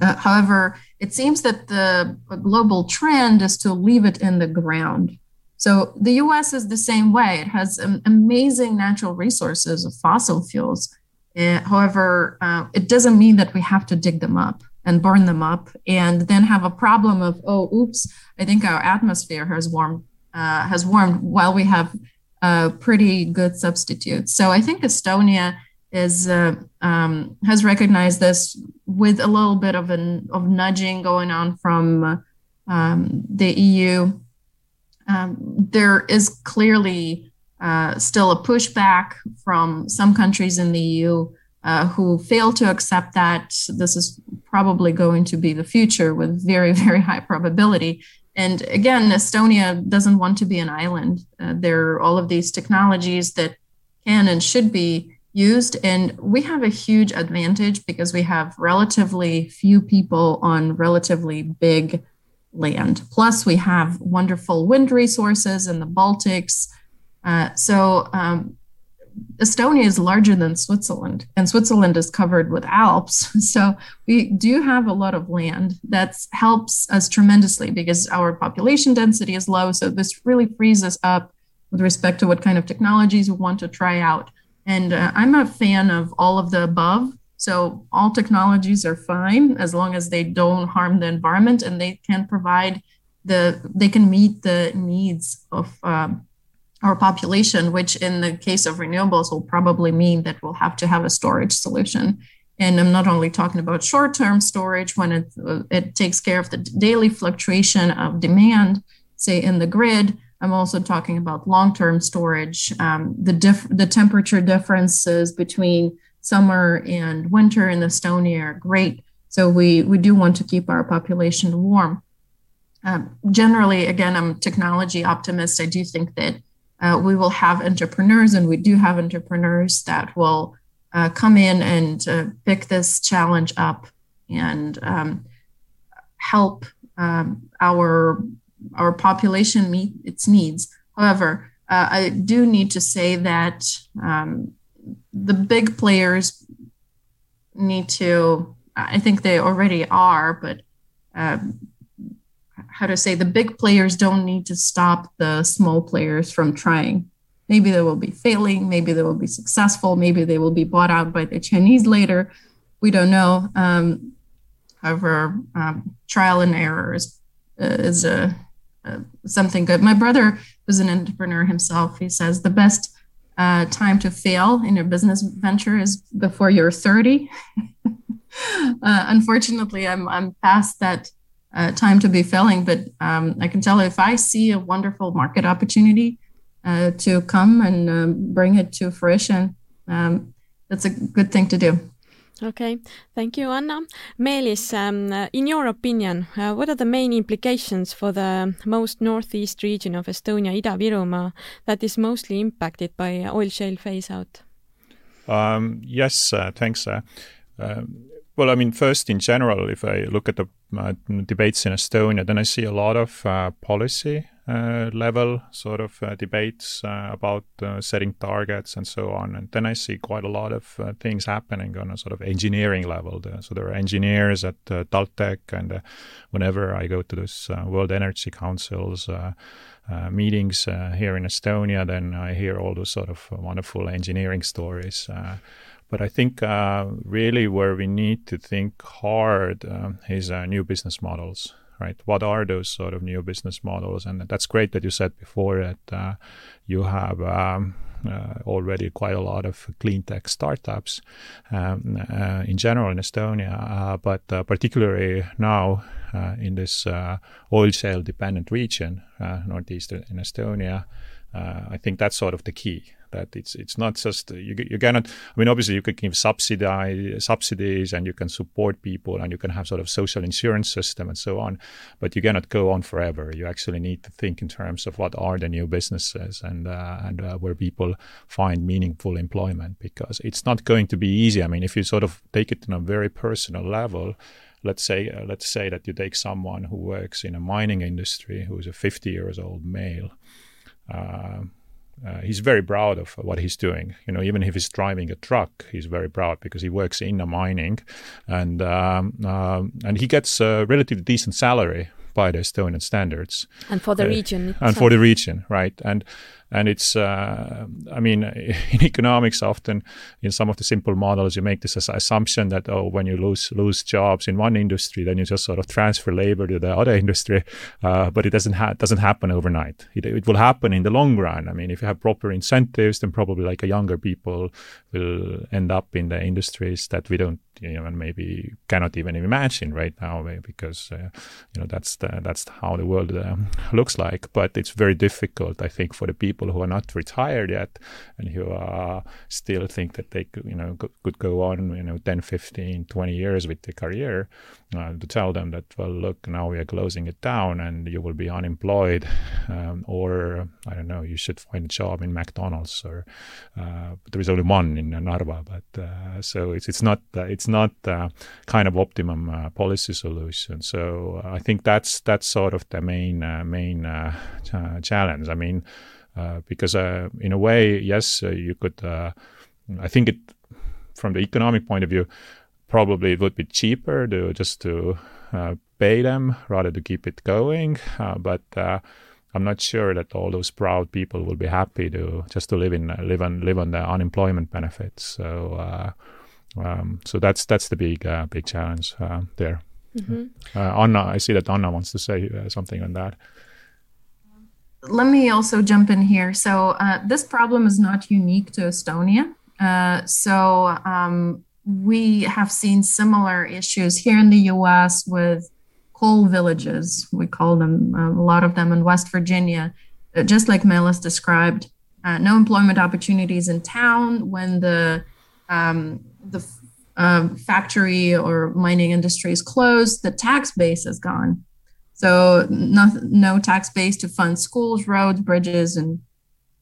Uh, however, it seems that the global trend is to leave it in the ground so the US is the same way. It has amazing natural resources of fossil fuels. Uh, however, uh, it doesn't mean that we have to dig them up and burn them up and then have a problem of, oh, oops, I think our atmosphere has warmed, uh, has warmed while we have uh, pretty good substitutes. So I think Estonia is uh, um, has recognized this with a little bit of an of nudging going on from um, the EU um, there is clearly uh, still a pushback from some countries in the EU uh, who fail to accept that this is probably going to be the future with very, [LAUGHS] very high probability. And again, Estonia doesn't want to be an island. Uh, there are all of these technologies that can and should be used. And we have a huge advantage because we have relatively few people on relatively big land. Plus, we have wonderful wind resources in the Baltics. Uh, so, um, Estonia is larger than Switzerland, and Switzerland is covered with Alps. [LAUGHS] So, we do have a lot of land that helps us tremendously because our population density is low. So, this really frees us up with respect to what kind of technologies we want to try out. And uh, I'm a fan of all of the above. So all technologies are fine as long as they don't harm the environment and they can provide the they can meet the needs of um, our population, which in the case of renewables will probably mean that we'll have to have a storage solution. And I'm not only talking about short-term storage when it it takes care of the daily fluctuation of demand, say in the grid. I'm also talking about long-term storage, um, the diff- the temperature differences between summer and winter in Estonia are great. So we, we do want to keep our population warm. Um, generally, again, I'm technology optimist. I do think that uh, we will have entrepreneurs, and we do have entrepreneurs that will uh, come in and uh, pick this challenge up and um, help um, our our population meet its needs. However, uh, I do need to say that um, the big players need to i think they already are but um, how to say the big players don't need to stop the small players from trying maybe they will be failing maybe they will be successful maybe they will be bought out by the chinese later we don't know um, However, um, trial and error is, uh, is a, uh, something good. My brother was an entrepreneur himself. He says the best uh, time to fail in your business venture is before you're 30. [LAUGHS] Uh, unfortunately, I'm, I'm past that uh, time to be failing, but um, I can tell if I see a wonderful market opportunity uh, to come and um, bring it to fruition, um, that's a good thing to do. Okay, thank you, Anna. Meelis, um, uh, in your opinion, uh, what are the main implications for the most northeast region of Estonia, Ida-Virumaa, that is mostly impacted by oil shale phase out? Um, yes, uh, thanks. Um, well, I mean, first, in general, if I look at the uh, debates in Estonia, then I see a lot of uh, policy level sort of uh, debates uh, about uh, setting targets and so on. And then I see quite a lot of uh, things happening on a sort of engineering level. So there are engineers at uh, Taltech, and whenever I go to those World Energy Council's meetings here in Estonia, then I hear all those sort of wonderful engineering stories. But I think uh, really where we need to think hard uh, is uh, new business models right? What are those sort of new business models? And that's great that you said before that uh, you have um, uh, already quite a lot of clean tech startups um, uh, in general in Estonia, uh, but uh, particularly now uh, in this oil shale dependent region, northeastern in Estonia. I think that's sort of the key that it's it's not just you you cannot I mean obviously you can give subsidize subsidies and you can support people and you can have sort of social insurance system and so on but you cannot go on forever. You actually need to think in terms of what are the new businesses and uh, and uh, where people find meaningful employment because it's not going to be easy. I mean if you sort of take it on a very personal level let's say uh, let's say that you take someone who works in a mining industry who's a 50 years old male uh, uh, he's very proud of what he's doing. You know, even if he's driving a truck, he's very proud because he works in a mining, and um, uh, and he gets a relatively decent salary by the Estonian standards. And for the uh, region. And for the region, right? And and it's, uh, I mean, [LAUGHS] in economics, often in some of the simple models, you make this assumption that, oh, when you lose lose jobs in one industry, then you just sort of transfer labor to the other [LAUGHS] industry. Uh, but it doesn't, ha- doesn't happen overnight. It, it will happen in the long run. I mean, if you have proper incentives, then probably like a younger people will end up in the industries that we don't you know, maybe cannot even imagine right now because uh, you know that's the, that's how the world um, looks like. But it's very difficult, I think, for the people who are not retired yet and who uh, still think that they could, you know could go on you know 10, 15, 20 years with the career uh, to tell them that well look now we are closing it down and you will be unemployed [LAUGHS] um, or I don't know you should find a job in McDonald's or uh, there is only one in Narva but uh, so it's it's not it's not kind of optimum uh, policy solution. So I think that's that's sort of the main uh, main uh, challenge. I mean because in a way yes you could I think it from the economic point of view probably it would be cheaper to just to uh, pay them rather to keep it going. Uh, but uh, I'm not sure that all those proud people will be happy to just to live in live on live on the unemployment benefits. So uh, um, so that's that's the big uh, big challenge uh, there. Mm-hmm. Anna, I see that Anna wants to say something on that. Let me also jump in here. So this problem is not unique to Estonia. so um, we have seen similar issues here in the US with coal villages. We call them um, a lot of them in West Virginia, uh, just like Meelis described. Uh, no employment opportunities in town when the um, the uh, factory or mining industry is closed. The tax base is gone, so no, no tax base to fund schools, roads, bridges, and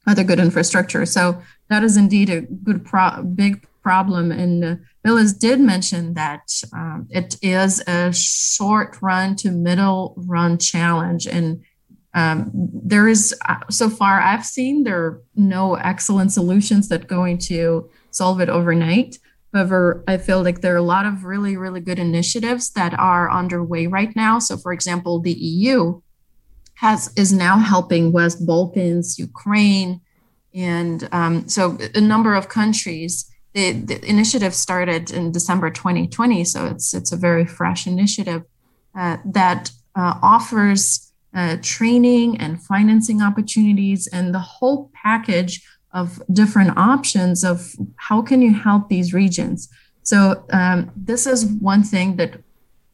other good infrastructure. So that is indeed a good pro- big problem. And uh, Meelis did mention that um, it is a short run to middle run challenge. And um, there is, uh, so far I've seen, there are no excellent solutions that going to solve it overnight. However, I feel like there are a lot of really, really good initiatives that are underway right now. So, for example, the EU has is now helping West Balkans, Ukraine, and um, so a number of countries the, the, initiative started in December 2020, so it's it's a very fresh initiative uh, that uh, offers uh, training and financing opportunities and the whole package of different options of how can you help these regions. So um, this is one thing that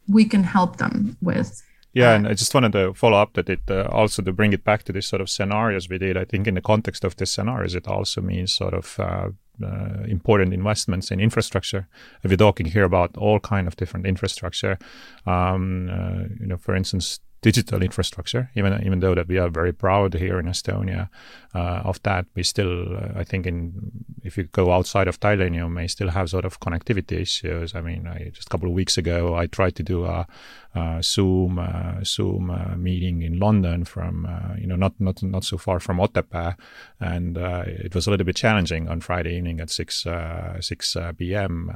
we can help them with. Yeah, and I just wanted to follow up that it uh, also to bring it back to this sort of scenarios we did. I think in the context of this scenarios, it also means sort of uh, uh, important investments in infrastructure. You're talking here about all kind of different infrastructure, um, uh, you know, for instance, digital infrastructure. Even even though that we are very proud here in Estonia uh, of that, we still, uh, I think, in if you go outside of Tallinn, you may still have sort of connectivity issues. I mean, I, just a couple of weeks ago, I tried to do a Zoom uh, Zoom uh, meeting in London from uh, you know not not not so far from Otepää, and uh, it was a little bit challenging on Friday evening at six six p.m.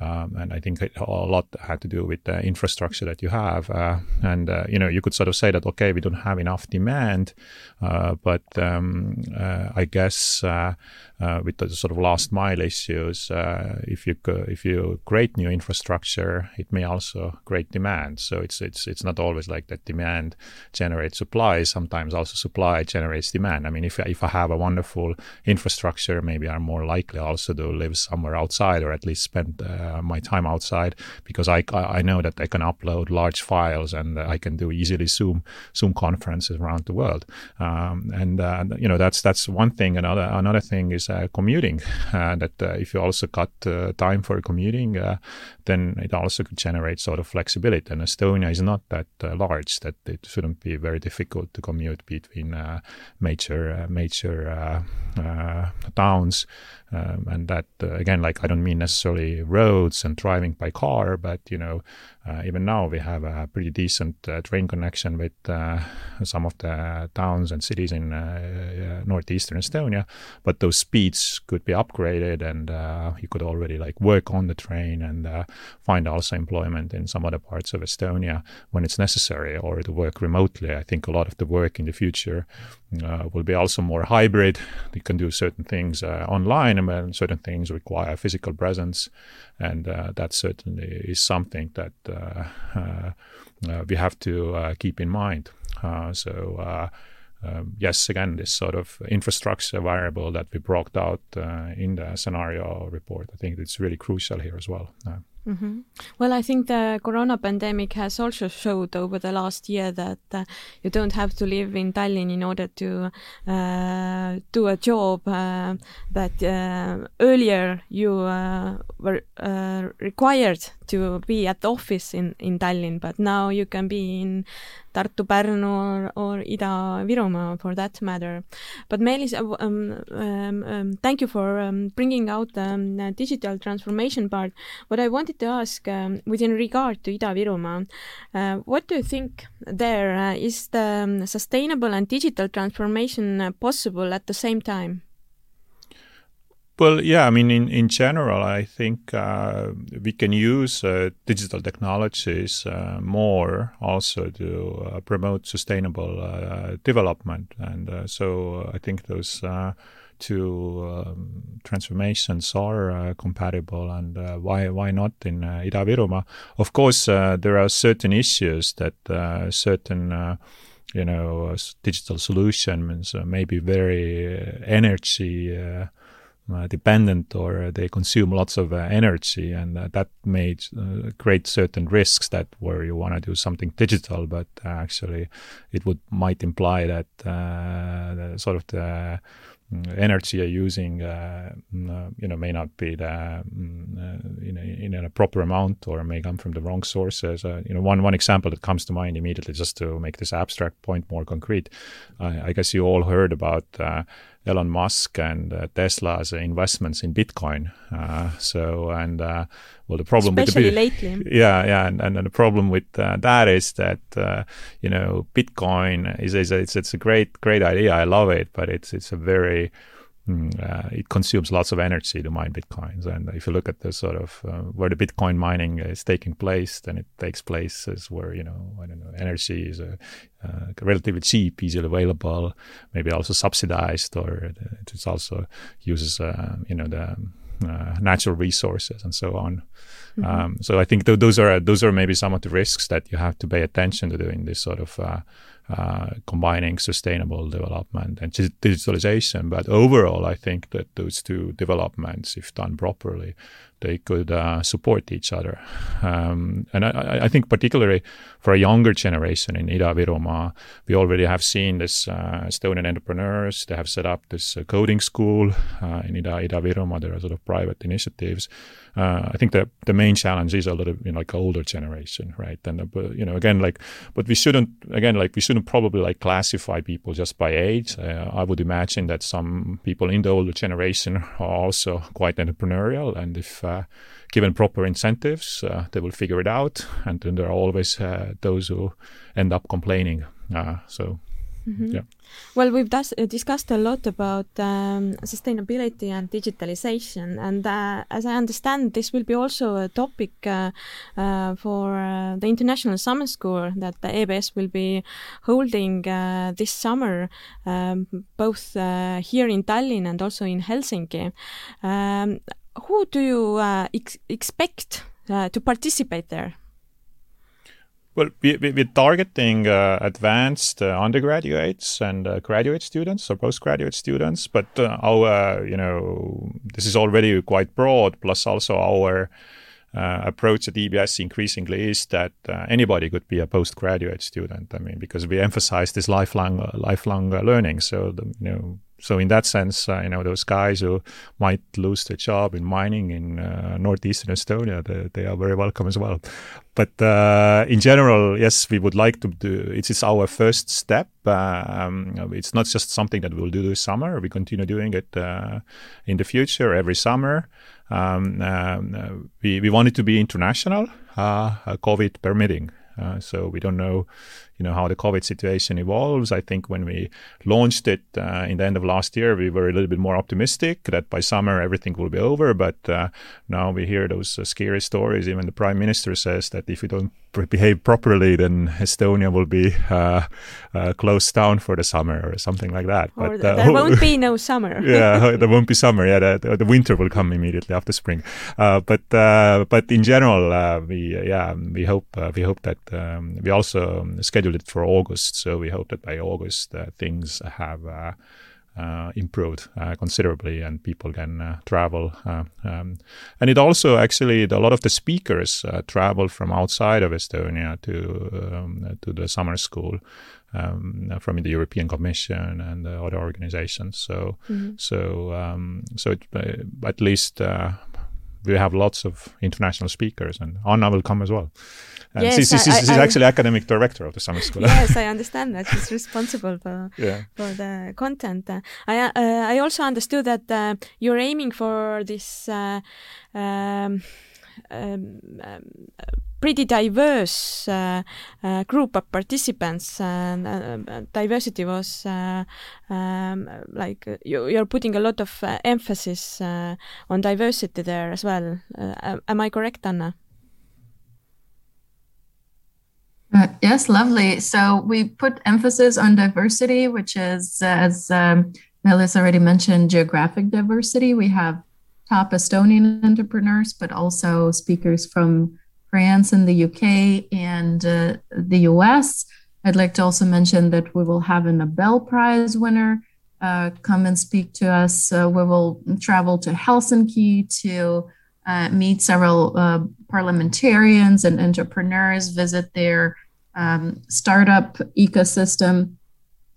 Um, and I think a lot had to do with the infrastructure that you have, and you know you could sort of say that, okay, we don't have enough demand, uh, but um, uh, I guess uh, uh, with the sort of last mile issues, uh, if you if you create new infrastructure, it may also create demand. So it's it's it's not always like that demand generates supply. Sometimes also supply generates demand. I mean, if if I have a wonderful infrastructure, maybe I'm more likely also to live somewhere outside or at least spend uh, my time outside because I I know that I can upload large files and I can do easily Zoom Zoom conferences around the world. Um, and uh, you know that's that's one thing. Another another thing is uh, commuting. [LAUGHS] Uh, that uh, if you also cut uh, time for commuting, uh, then it also could generate sort of flexibility. And Estonia is not that uh, large that it shouldn't be very difficult to commute between major major towns. Um, and that uh, again, like I don't mean necessarily roads and driving by car, but you know, uh, even now we have a pretty decent uh, train connection with some of the towns and cities in northeastern Estonia. But those speeds could be upgraded, and you could already like work on the train and find also employment in some other parts of Estonia when it's necessary, or to work remotely. I think a lot of the work in the future uh, will be also more hybrid. You can do certain things uh, online, and certain things require physical presence, and uh, that certainly is something that uh, uh, uh, we have to keep in mind. so. Um, yes, again, this sort of infrastructure variable that we brought out in the scenario report, I think it's really crucial here as well. Mm -hmm. Well, I think the corona pandemic has also showed over the last year that uh, you don't have to live in Tallinn in order to uh, do a job uh, that uh, earlier you uh, were uh, required to be at the office in, in Tallinn, but now you can be in Tartu, Pärnu or, or Ida-Virumaa for that matter. But Meelis, uh, um, um, um, thank you for um, bringing out the um, digital transformation part. What I wanted to ask um, within regard to Ida-Virumaa, uh, what do you think there uh, is the sustainable and digital transformation possible at the same time? Well, yeah, I mean, in, in general, I think uh, we can use uh, digital technologies uh, more also to uh, promote sustainable uh, development. And uh, so I think those two um, transformations are compatible. And why, why not in uh, Ida-Virumaa? Of course, there are certain issues that certain you know, digital solutions may be very energy dependent or they consume lots of uh, energy and uh, that may uh, create certain risks that where you want to do something digital but actually it would might imply that uh, the, sort of the mm, energy you're using, uh, mm, uh, you know, may not be the mm, uh, in, a, in a proper amount or may come from the wrong sources. you know, one one example that comes to mind immediately, just to make this abstract point more concrete, I guess you all heard about Elon Musk and uh, Tesla's investments in Bitcoin. Uh, so, and uh, well, the problem especially with the, lately, [LAUGHS] yeah, yeah, and, and, and the problem with uh, that is that uh, you know Bitcoin is, is a, it's it's a great great idea. I love it, but it's it's a very uh, it consumes lots of energy to mine bitcoins. And if you look at the sort of uh, where the Bitcoin mining is taking place, then it takes place as where you know I don't know energy is uh, uh relatively cheap, easily available, maybe also subsidized, or it also uses uh, you know the uh, natural resources and so on. Mm-hmm. Um, so I think th- those are those are maybe some of the risks that you have to pay attention to doing this sort of uh, uh, combining sustainable development and digitalization. But overall, I think that those two developments, if done properly, they could uh, support each other. Um, and I, I, think particularly for a younger generation in Ida-Virumaa, we already have seen this uh, Estonian entrepreneurs. They have set up this uh, coding school uh, in Ida, Ida-Virumaa. There are sort of private initiatives. Uh, I think the the main challenge is a little you know like older generation, right? And uh, you know again like, but we shouldn't again like we shouldn't probably like classify people just by age. I would imagine that some people in the older generation [LAUGHS] are also quite entrepreneurial, and if uh, given proper incentives, uh, they will figure it out. And then there are always uh, those who end up complaining. so Mm-hmm. Yeah. Well, we've dis- discussed a lot about um, sustainability and digitalization, and uh, as I understand, this will be also a topic uh, uh, for uh, the International Summer School that the EBS will be holding this summer, um, both here in Tallinn and also in Helsinki. Um, who do you uh, ex expect uh, to participate there? Well, we, we, are targeting uh, advanced uh, undergraduates and uh, graduate students or postgraduate students, but uh, our, you know, this is already quite broad, plus also our uh, approach at EBS increasingly is that uh, anybody could be a postgraduate student. I mean, because we emphasize this lifelong, lifelong learning. So, the, you know, so in that sense, uh, you know, those guys who might lose their job in mining in uh, northeastern Estonia, they, they, are very welcome as well. But uh, in general, yes, we would like to do. It is our first step. Um, it's not just something that we'll do this summer. We continue doing it uh, in the future every summer. Um, um, we we want it to be international, uh, COVID permitting. Uh, so we don't know you know how the COVID situation evolves. I think when we launched it uh, in the end of last year, we were a little bit more optimistic that by summer everything will be over. But uh, now we hear those uh, scary stories. Even the prime minister says that if we don't behave properly, then Estonia will be uh, uh, closed down for the summer or something like that. Or but uh, there won't be [LAUGHS] no summer. yeah, [LAUGHS] there won't be summer. Yeah, the, the winter will come immediately after spring. but but in general, we yeah we hope we hope that um, we also schedule scheduled it for August, so we hope that by August uh, things have uh, uh, improved uh, considerably and people can uh, travel. Uh, um, and it also actually, a lot of the speakers travel from outside of Estonia to um, to the summer school. Um, from the European Commission and other organizations, so mm-hmm. so um, so it, at least we have lots of international speakers, and Anna will come as well. And yes, she's, she's, she's I, actually academic director of the summer school. yes, [LAUGHS] I understand that she's responsible for [LAUGHS] yeah. for the content. Uh, I uh, I also understood that uh, you're aiming for this. Uh, um, um, um, pretty diverse uh, uh, group of participants and diversity was um, like you, you're putting a lot of emphasis on diversity there as well. am I correct, Anna? Uh, yes, lovely. So we put emphasis on diversity, which is, as um, Meelis already mentioned, geographic diversity. We have top Estonian entrepreneurs, but also speakers from France and the UK and uh, the US. I'd like to also mention that we will have a Nobel Prize winner uh, come and speak to us. we will travel to Helsinki to uh, meet several uh, parliamentarians and entrepreneurs, visit their um, startup ecosystem.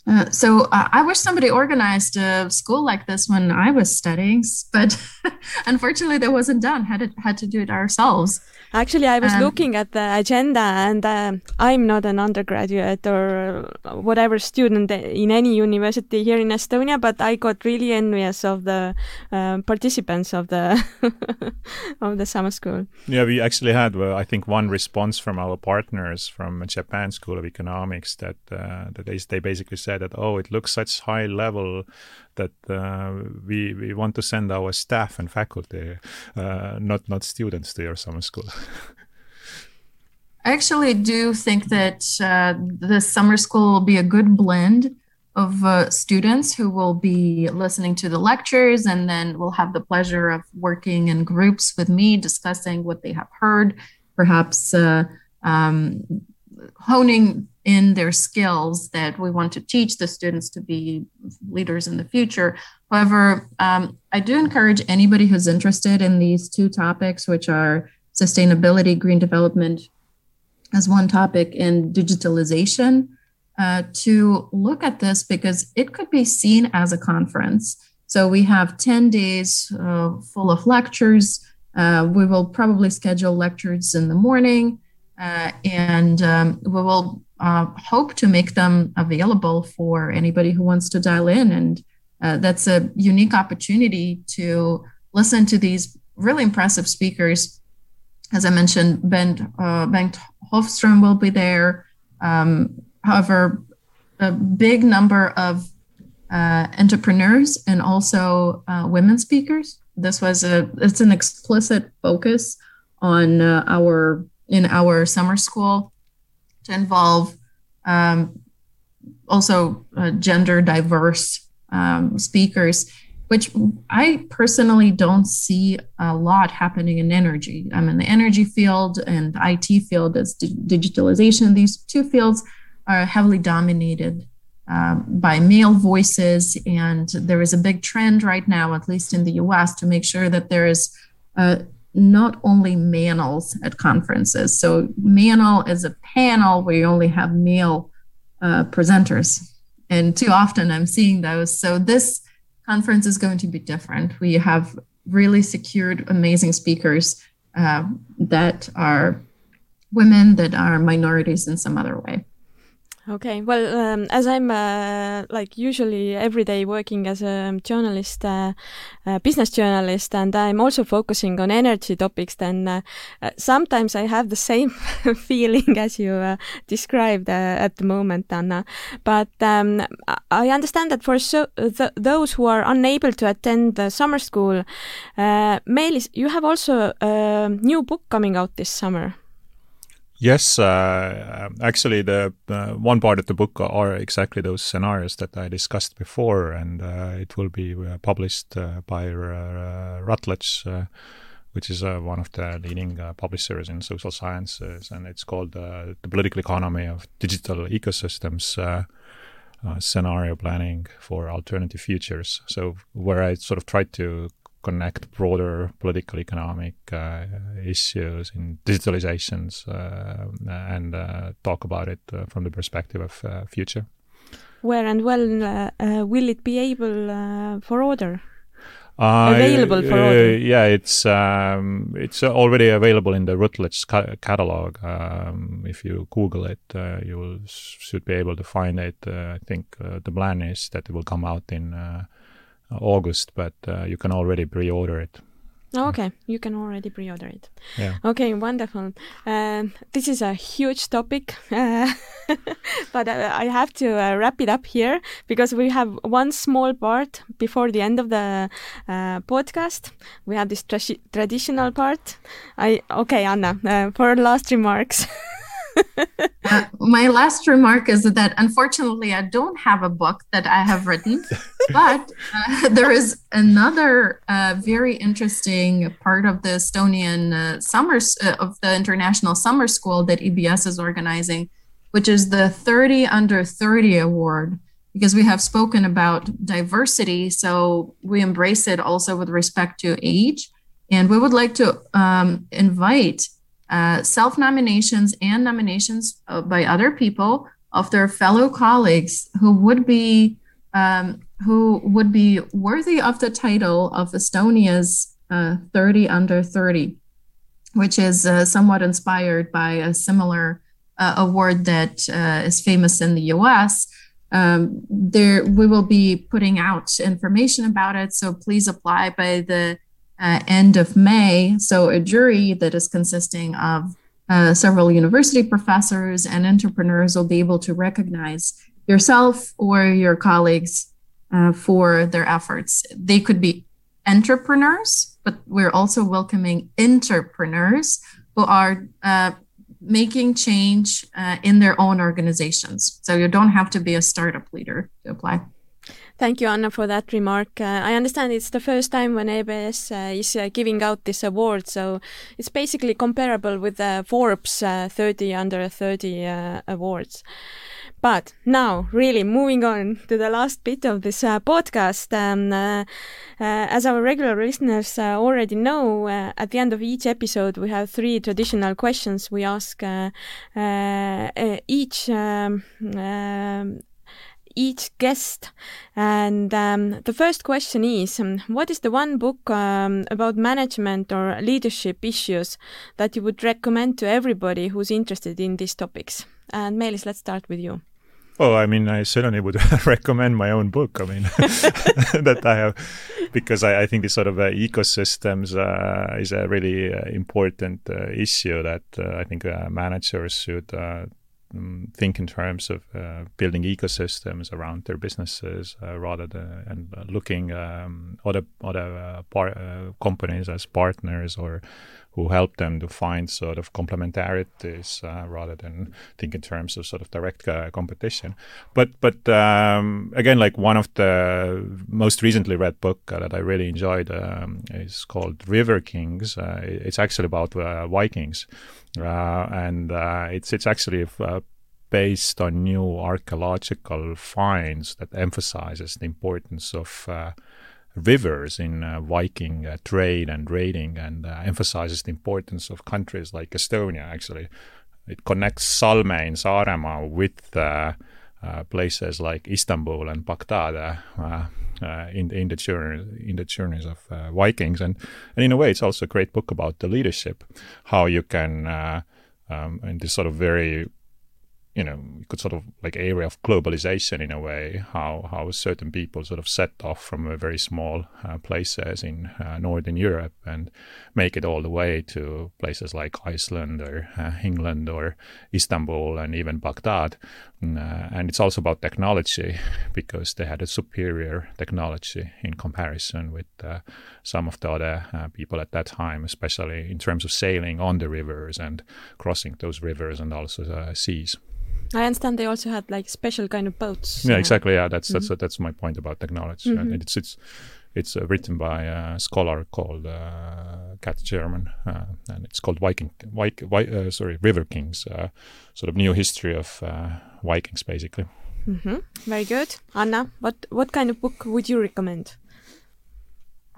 Uh, so uh, I wish somebody organized a school like this when I was studying, but [LAUGHS] unfortunately that wasn't done. Had to, had to do it ourselves. Actually, I was um, looking at the agenda, and uh, I'm not an undergraduate or whatever student in any university here in Estonia, but I got really envious of the uh, participants of the [LAUGHS] of the summer school. Yeah, we actually had, well, I think, one response from our partners from Japan School of Economics that uh, that they they basically said that oh, it looks such high level that uh, we we want to send our staff and faculty, uh, not not students, to your summer school. [LAUGHS] I actually do think that uh, the summer school will be a good blend of uh, students who will be listening to the lectures and then will have the pleasure of working in groups with me, discussing what they have heard, perhaps uh, um, honing in their skills that we want to teach the students to be leaders in the future. However, um, I do encourage anybody who's interested in these two topics, which are sustainability, green development as one topic, and digitalization uh, to look at this because it could be seen as a conference. So we have 10 days uh, full of lectures. Uh, we will probably schedule lectures in the morning, uh, and um, we will uh, hope to make them available for anybody who wants to dial in. And uh, that's a unique opportunity to listen to these really impressive speakers. As I mentioned, Ben, Bengt Holmström will be there. Um, However, a big number of uh, entrepreneurs and also uh, women speakers. This was a it's an explicit focus on uh, our in our summer school to involve um, also uh, gender diverse um, speakers, which I personally don't see a lot happening in energy. I'm in the energy field and IT field as digitalization. These two fields are heavily dominated um, by male voices. And there is a big trend right now, at least in the US, to make sure that there is not only males at conferences. So, manel is a panel where you only have male uh, presenters. And too often I'm seeing those. So, this conference is going to be different. We have really secured amazing speakers uh, that are women, that are minorities in some other way. Okay, well, um, as I'm uh, like usually every day working as a journalist, uh, uh, business journalist, and I'm also focusing on energy topics, then uh, uh, sometimes I have the same [LAUGHS] feeling as you uh, described at the moment, Anna. But um, I understand that for so th those who are unable to attend the summer school, Meelis, you have also a new book coming out this summer. Yes, uh, actually, the uh, one part of the book are exactly those scenarios that I discussed before, and uh, it will be uh, published uh, by uh, Routledge, which is one of the leading publishers in social sciences, and it's called "The Political Economy of Digital Ecosystems." scenario planning for alternative futures. So, where I sort of tried to connect broader political economic uh, issues in digitalizations uh, and uh, talk about it uh, from the perspective of uh, future. Where and when uh, will it be able for order? available for order? yeah, it's um, it's already available in the Routledge ca catalog. Um, if you Google it, you will, should be able to find it. I think the plan is that it will come out in August, but uh, you can already pre-order it. Oh, okay, you can already pre-order it. Yeah. Okay, wonderful. Uh, this is a huge topic, uh, [LAUGHS] but uh, I have to uh, wrap it up here because we have one small part before the end of the uh, podcast. We have this tra traditional part. I okay, Anna, uh, for last remarks. [LAUGHS] uh, my last remark is that unfortunately, I don't have a book that I have written, [LAUGHS] but uh, there is another uh, very interesting part of the Estonian uh, summers uh, of the International Summer School that EBS is organizing, which is the 30 Under 30 Award. Because we have spoken about diversity, so we embrace it also with respect to age. And we would like to um, invite uh, self nominations and nominations uh, by other people of their fellow colleagues who would be um, who would be worthy of the title of Estonia's uh, 30 under 30, which is uh, somewhat inspired by a similar uh, award that is famous in the US. Um, there, we will be putting out information about it, so please apply by the end of May. So, a jury that is consisting of uh, several university professors and entrepreneurs will be able to recognize yourself or your colleagues uh, for their efforts. They could be entrepreneurs, but we're also welcoming entrepreneurs who are uh, making change uh, in their own organizations. So you don't have to be a startup leader to apply. Thank you, Anna, for that remark. Uh, I understand it's the first time when EBS uh, is uh, giving out this award, so it's basically comparable with the Forbes uh, 30 under 30 uh, awards. But now, really moving on to the last bit of this uh, podcast, um, as our regular listeners already know, at the end of each episode, we have three traditional questions we ask each um, um, each guest. And um, the first question is um, What is the one book um, about management or leadership issues that you would recommend to everybody who's interested in these topics? And Meelis, let's start with you. Oh, I mean, I certainly would [LAUGHS] recommend my own book. I mean, [LAUGHS] [LAUGHS] that I have, because I, I think this sort of uh, ecosystems uh, is a really uh, important uh, issue that uh, I think uh, managers should um, think in terms of uh, building ecosystems around their businesses uh, rather than and uh, looking um, other other uh, par- uh, companies as partners or who help them to find sort of complementarities uh, rather than think in terms of sort of direct competition. But but um, again, like one of the most recently read book that I really enjoyed um, is called River Kings. it's actually about Vikings. Uh, and uh, it's it's actually uh, based on new archaeological finds that emphasizes the importance of rivers in uh, Viking uh, trade and raiding and uh, emphasizes the importance of countries like Estonia. Actually, it connects Salme in Saaremaa with places like Istanbul and Baghdad uh, in in the journey in the journeys of uh, Vikings, and and in a way, it's also a great book about the leadership, how you can uh, um, in this sort of very you know, you could sort of like area of globalization in a way, how how certain people sort of set off from a very small uh, places in uh, northern Europe and make it all the way to places like Iceland or uh, England or Istanbul and even Baghdad. Mm, uh, and it's also about technology [LAUGHS] because they had a superior technology in comparison with uh, some of the other uh, people at that time, especially in terms of sailing on the rivers and crossing those rivers and also seas. I understand they also had like special kind of boats. Yeah, exactly. Yeah, that's mm-hmm. that's that's my point about technology. Mm-hmm. it's it's it's uh, written by a scholar called uh, Cat Jarman, uh, and it's called Viking, Viking, uh, sorry, River Kings, uh, sort of new history of uh, Vikings, basically. Mm-hmm. Very good, Anna. What what kind of book would you recommend?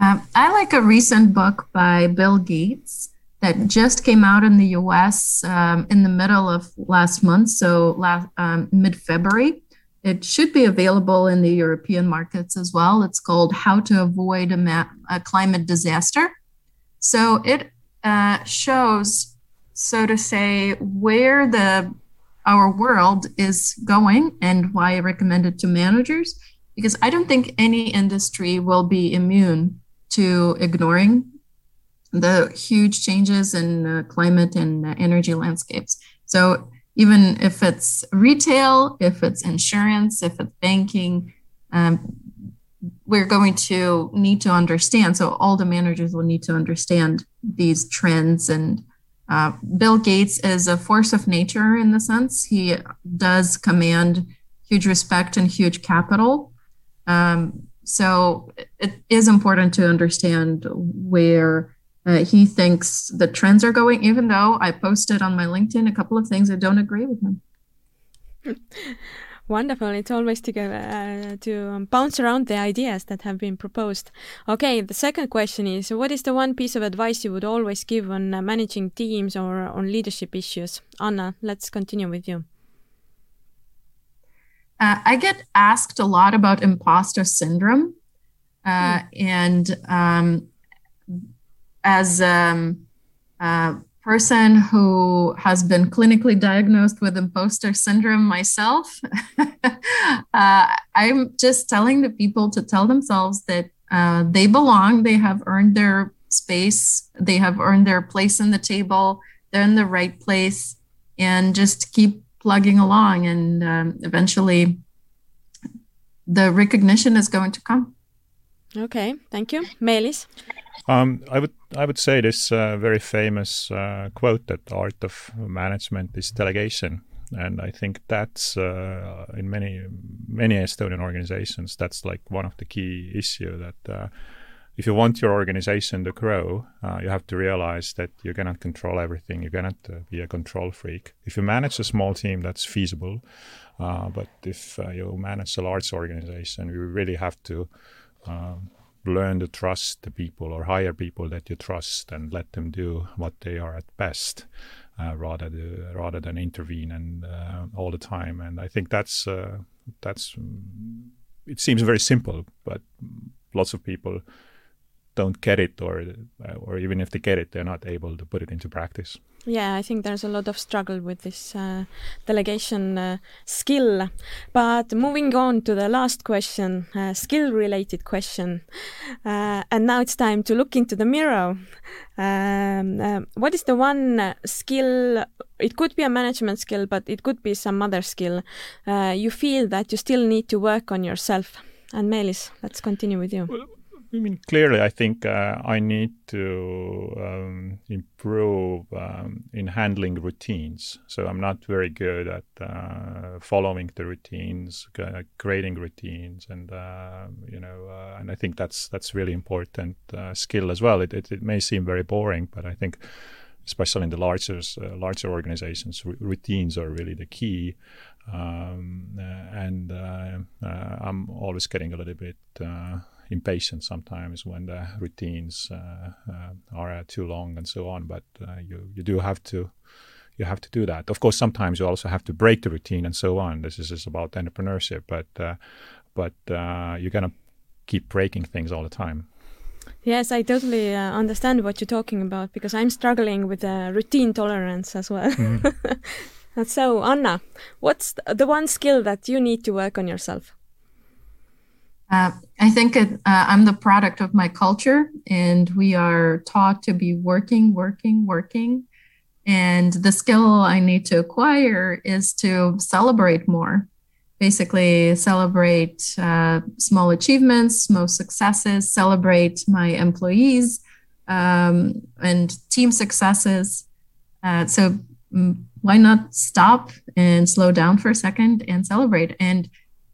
Um, I like a recent book by Bill Gates that just came out in the US um, in the middle of last month, so last, um, mid February. It should be available in the European markets as well. It's called How to Avoid a, Ma- a Climate Disaster. So it uh, shows, so to say, where the our world is going and why I recommend it to managers because I don't think any industry will be immune to ignoring the huge changes in uh, climate and energy landscapes. So even if it's retail, if it's insurance, if it's banking, um, we're going to need to understand. So all the managers will need to understand these trends. And uh, Bill Gates is a force of nature in the sense he does command huge respect and huge capital. Um, so it is important to understand where uh, he thinks the trends are going, even though I posted on my LinkedIn a couple of things I don't agree with him. [LAUGHS] Wonderful. It's always to go, uh, to um, bounce around the ideas that have been proposed. Okay, the second question is what is the one piece of advice you would always give on uh, managing teams or on leadership issues? Anna, let's continue with you. Uh, I get asked a lot about imposter syndrome. Uh, hmm. And um, as um, a person who has been clinically diagnosed with imposter syndrome myself, [LAUGHS] uh, I'm just telling the people to tell themselves that uh, they belong, they have earned their space, they have earned their place in the table, they're in the right place, and just keep plugging along. And um, eventually, the recognition is going to come. Okay, thank you. Meelis? Um, I would I would say this uh, very famous uh, quote that the art of management is delegation, and I think that's uh, in many many Estonian organizations that's like one of the key issue that uh, if you want your organization to grow, uh, you have to realize that you cannot control everything. You cannot uh, be a control freak. If you manage a small team, that's feasible, but if you manage a large organization, you really have to um, learn to trust the people or hire people that you trust and let them do what they are at best uh, rather to, rather than intervene and uh, all the time. And I think that's uh, that's it seems very simple but lots of people don't get it or or even if they get it they're not able to put it into practice yeah, I think there's a lot of struggle with this uh, delegation uh, skill. But moving on to the last question, uh, skill related question. Uh, and now it's time to look into the mirror. Um, uh, what is the one uh, skill? It could be a management skill, but it could be some other skill. you feel that you still need to work on yourself. And Meelis, let's continue with you. Well, I mean, clearly, I think uh, I need to um, improve um, in handling routines. So I'm not very good at uh, following the routines, uh, creating routines, and uh, you know, uh, and I think that's that's really important uh, skill as well. It, it, it may seem very boring, but I think, especially in the larger larger organizations, r- routines are really the key. Um, and I'm always getting a little bit impatient sometimes when the routines uh, uh, are too long and so on. But uh, you you do have to you have to do that. Of course, sometimes you also have to break the routine and so on. This is, about entrepreneurship, but but you're gonna keep breaking things all the time. Yes, I totally uh, understand what you're talking about because I'm struggling with uh, routine tolerance as well. Mm. [LAUGHS] so, Anna, what's the one skill that you need to work on yourself? Uh, I think it, uh, I'm the product of my culture, and we are taught to be working, working, working. And the skill I need to acquire is to celebrate more. Basically, celebrate uh, small achievements, small successes, celebrate my employees um, and team successes. Uh, so, mm, why not stop and slow down for a second and celebrate? And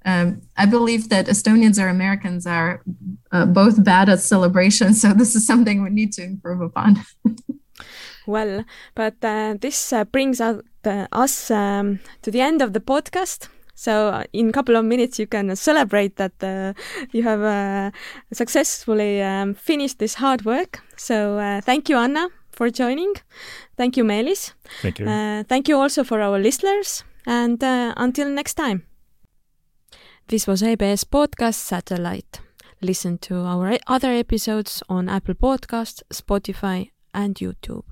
um, I believe that Estonians or Americans are uh, both bad at celebration, so this is something we need to improve upon. [LAUGHS] well, but uh, this uh, brings out, uh, us um, to the end of the podcast. So uh, in a couple of minutes, you can celebrate that uh, you have successfully um, finished this hard work. So thank you, Anna, for joining. Thank you, Meelis. Thank you. thank you also for our listeners. And until next time. This was EBS Podcast Satellite. Listen to our other episodes on Apple Podcasts, Spotify, and YouTube.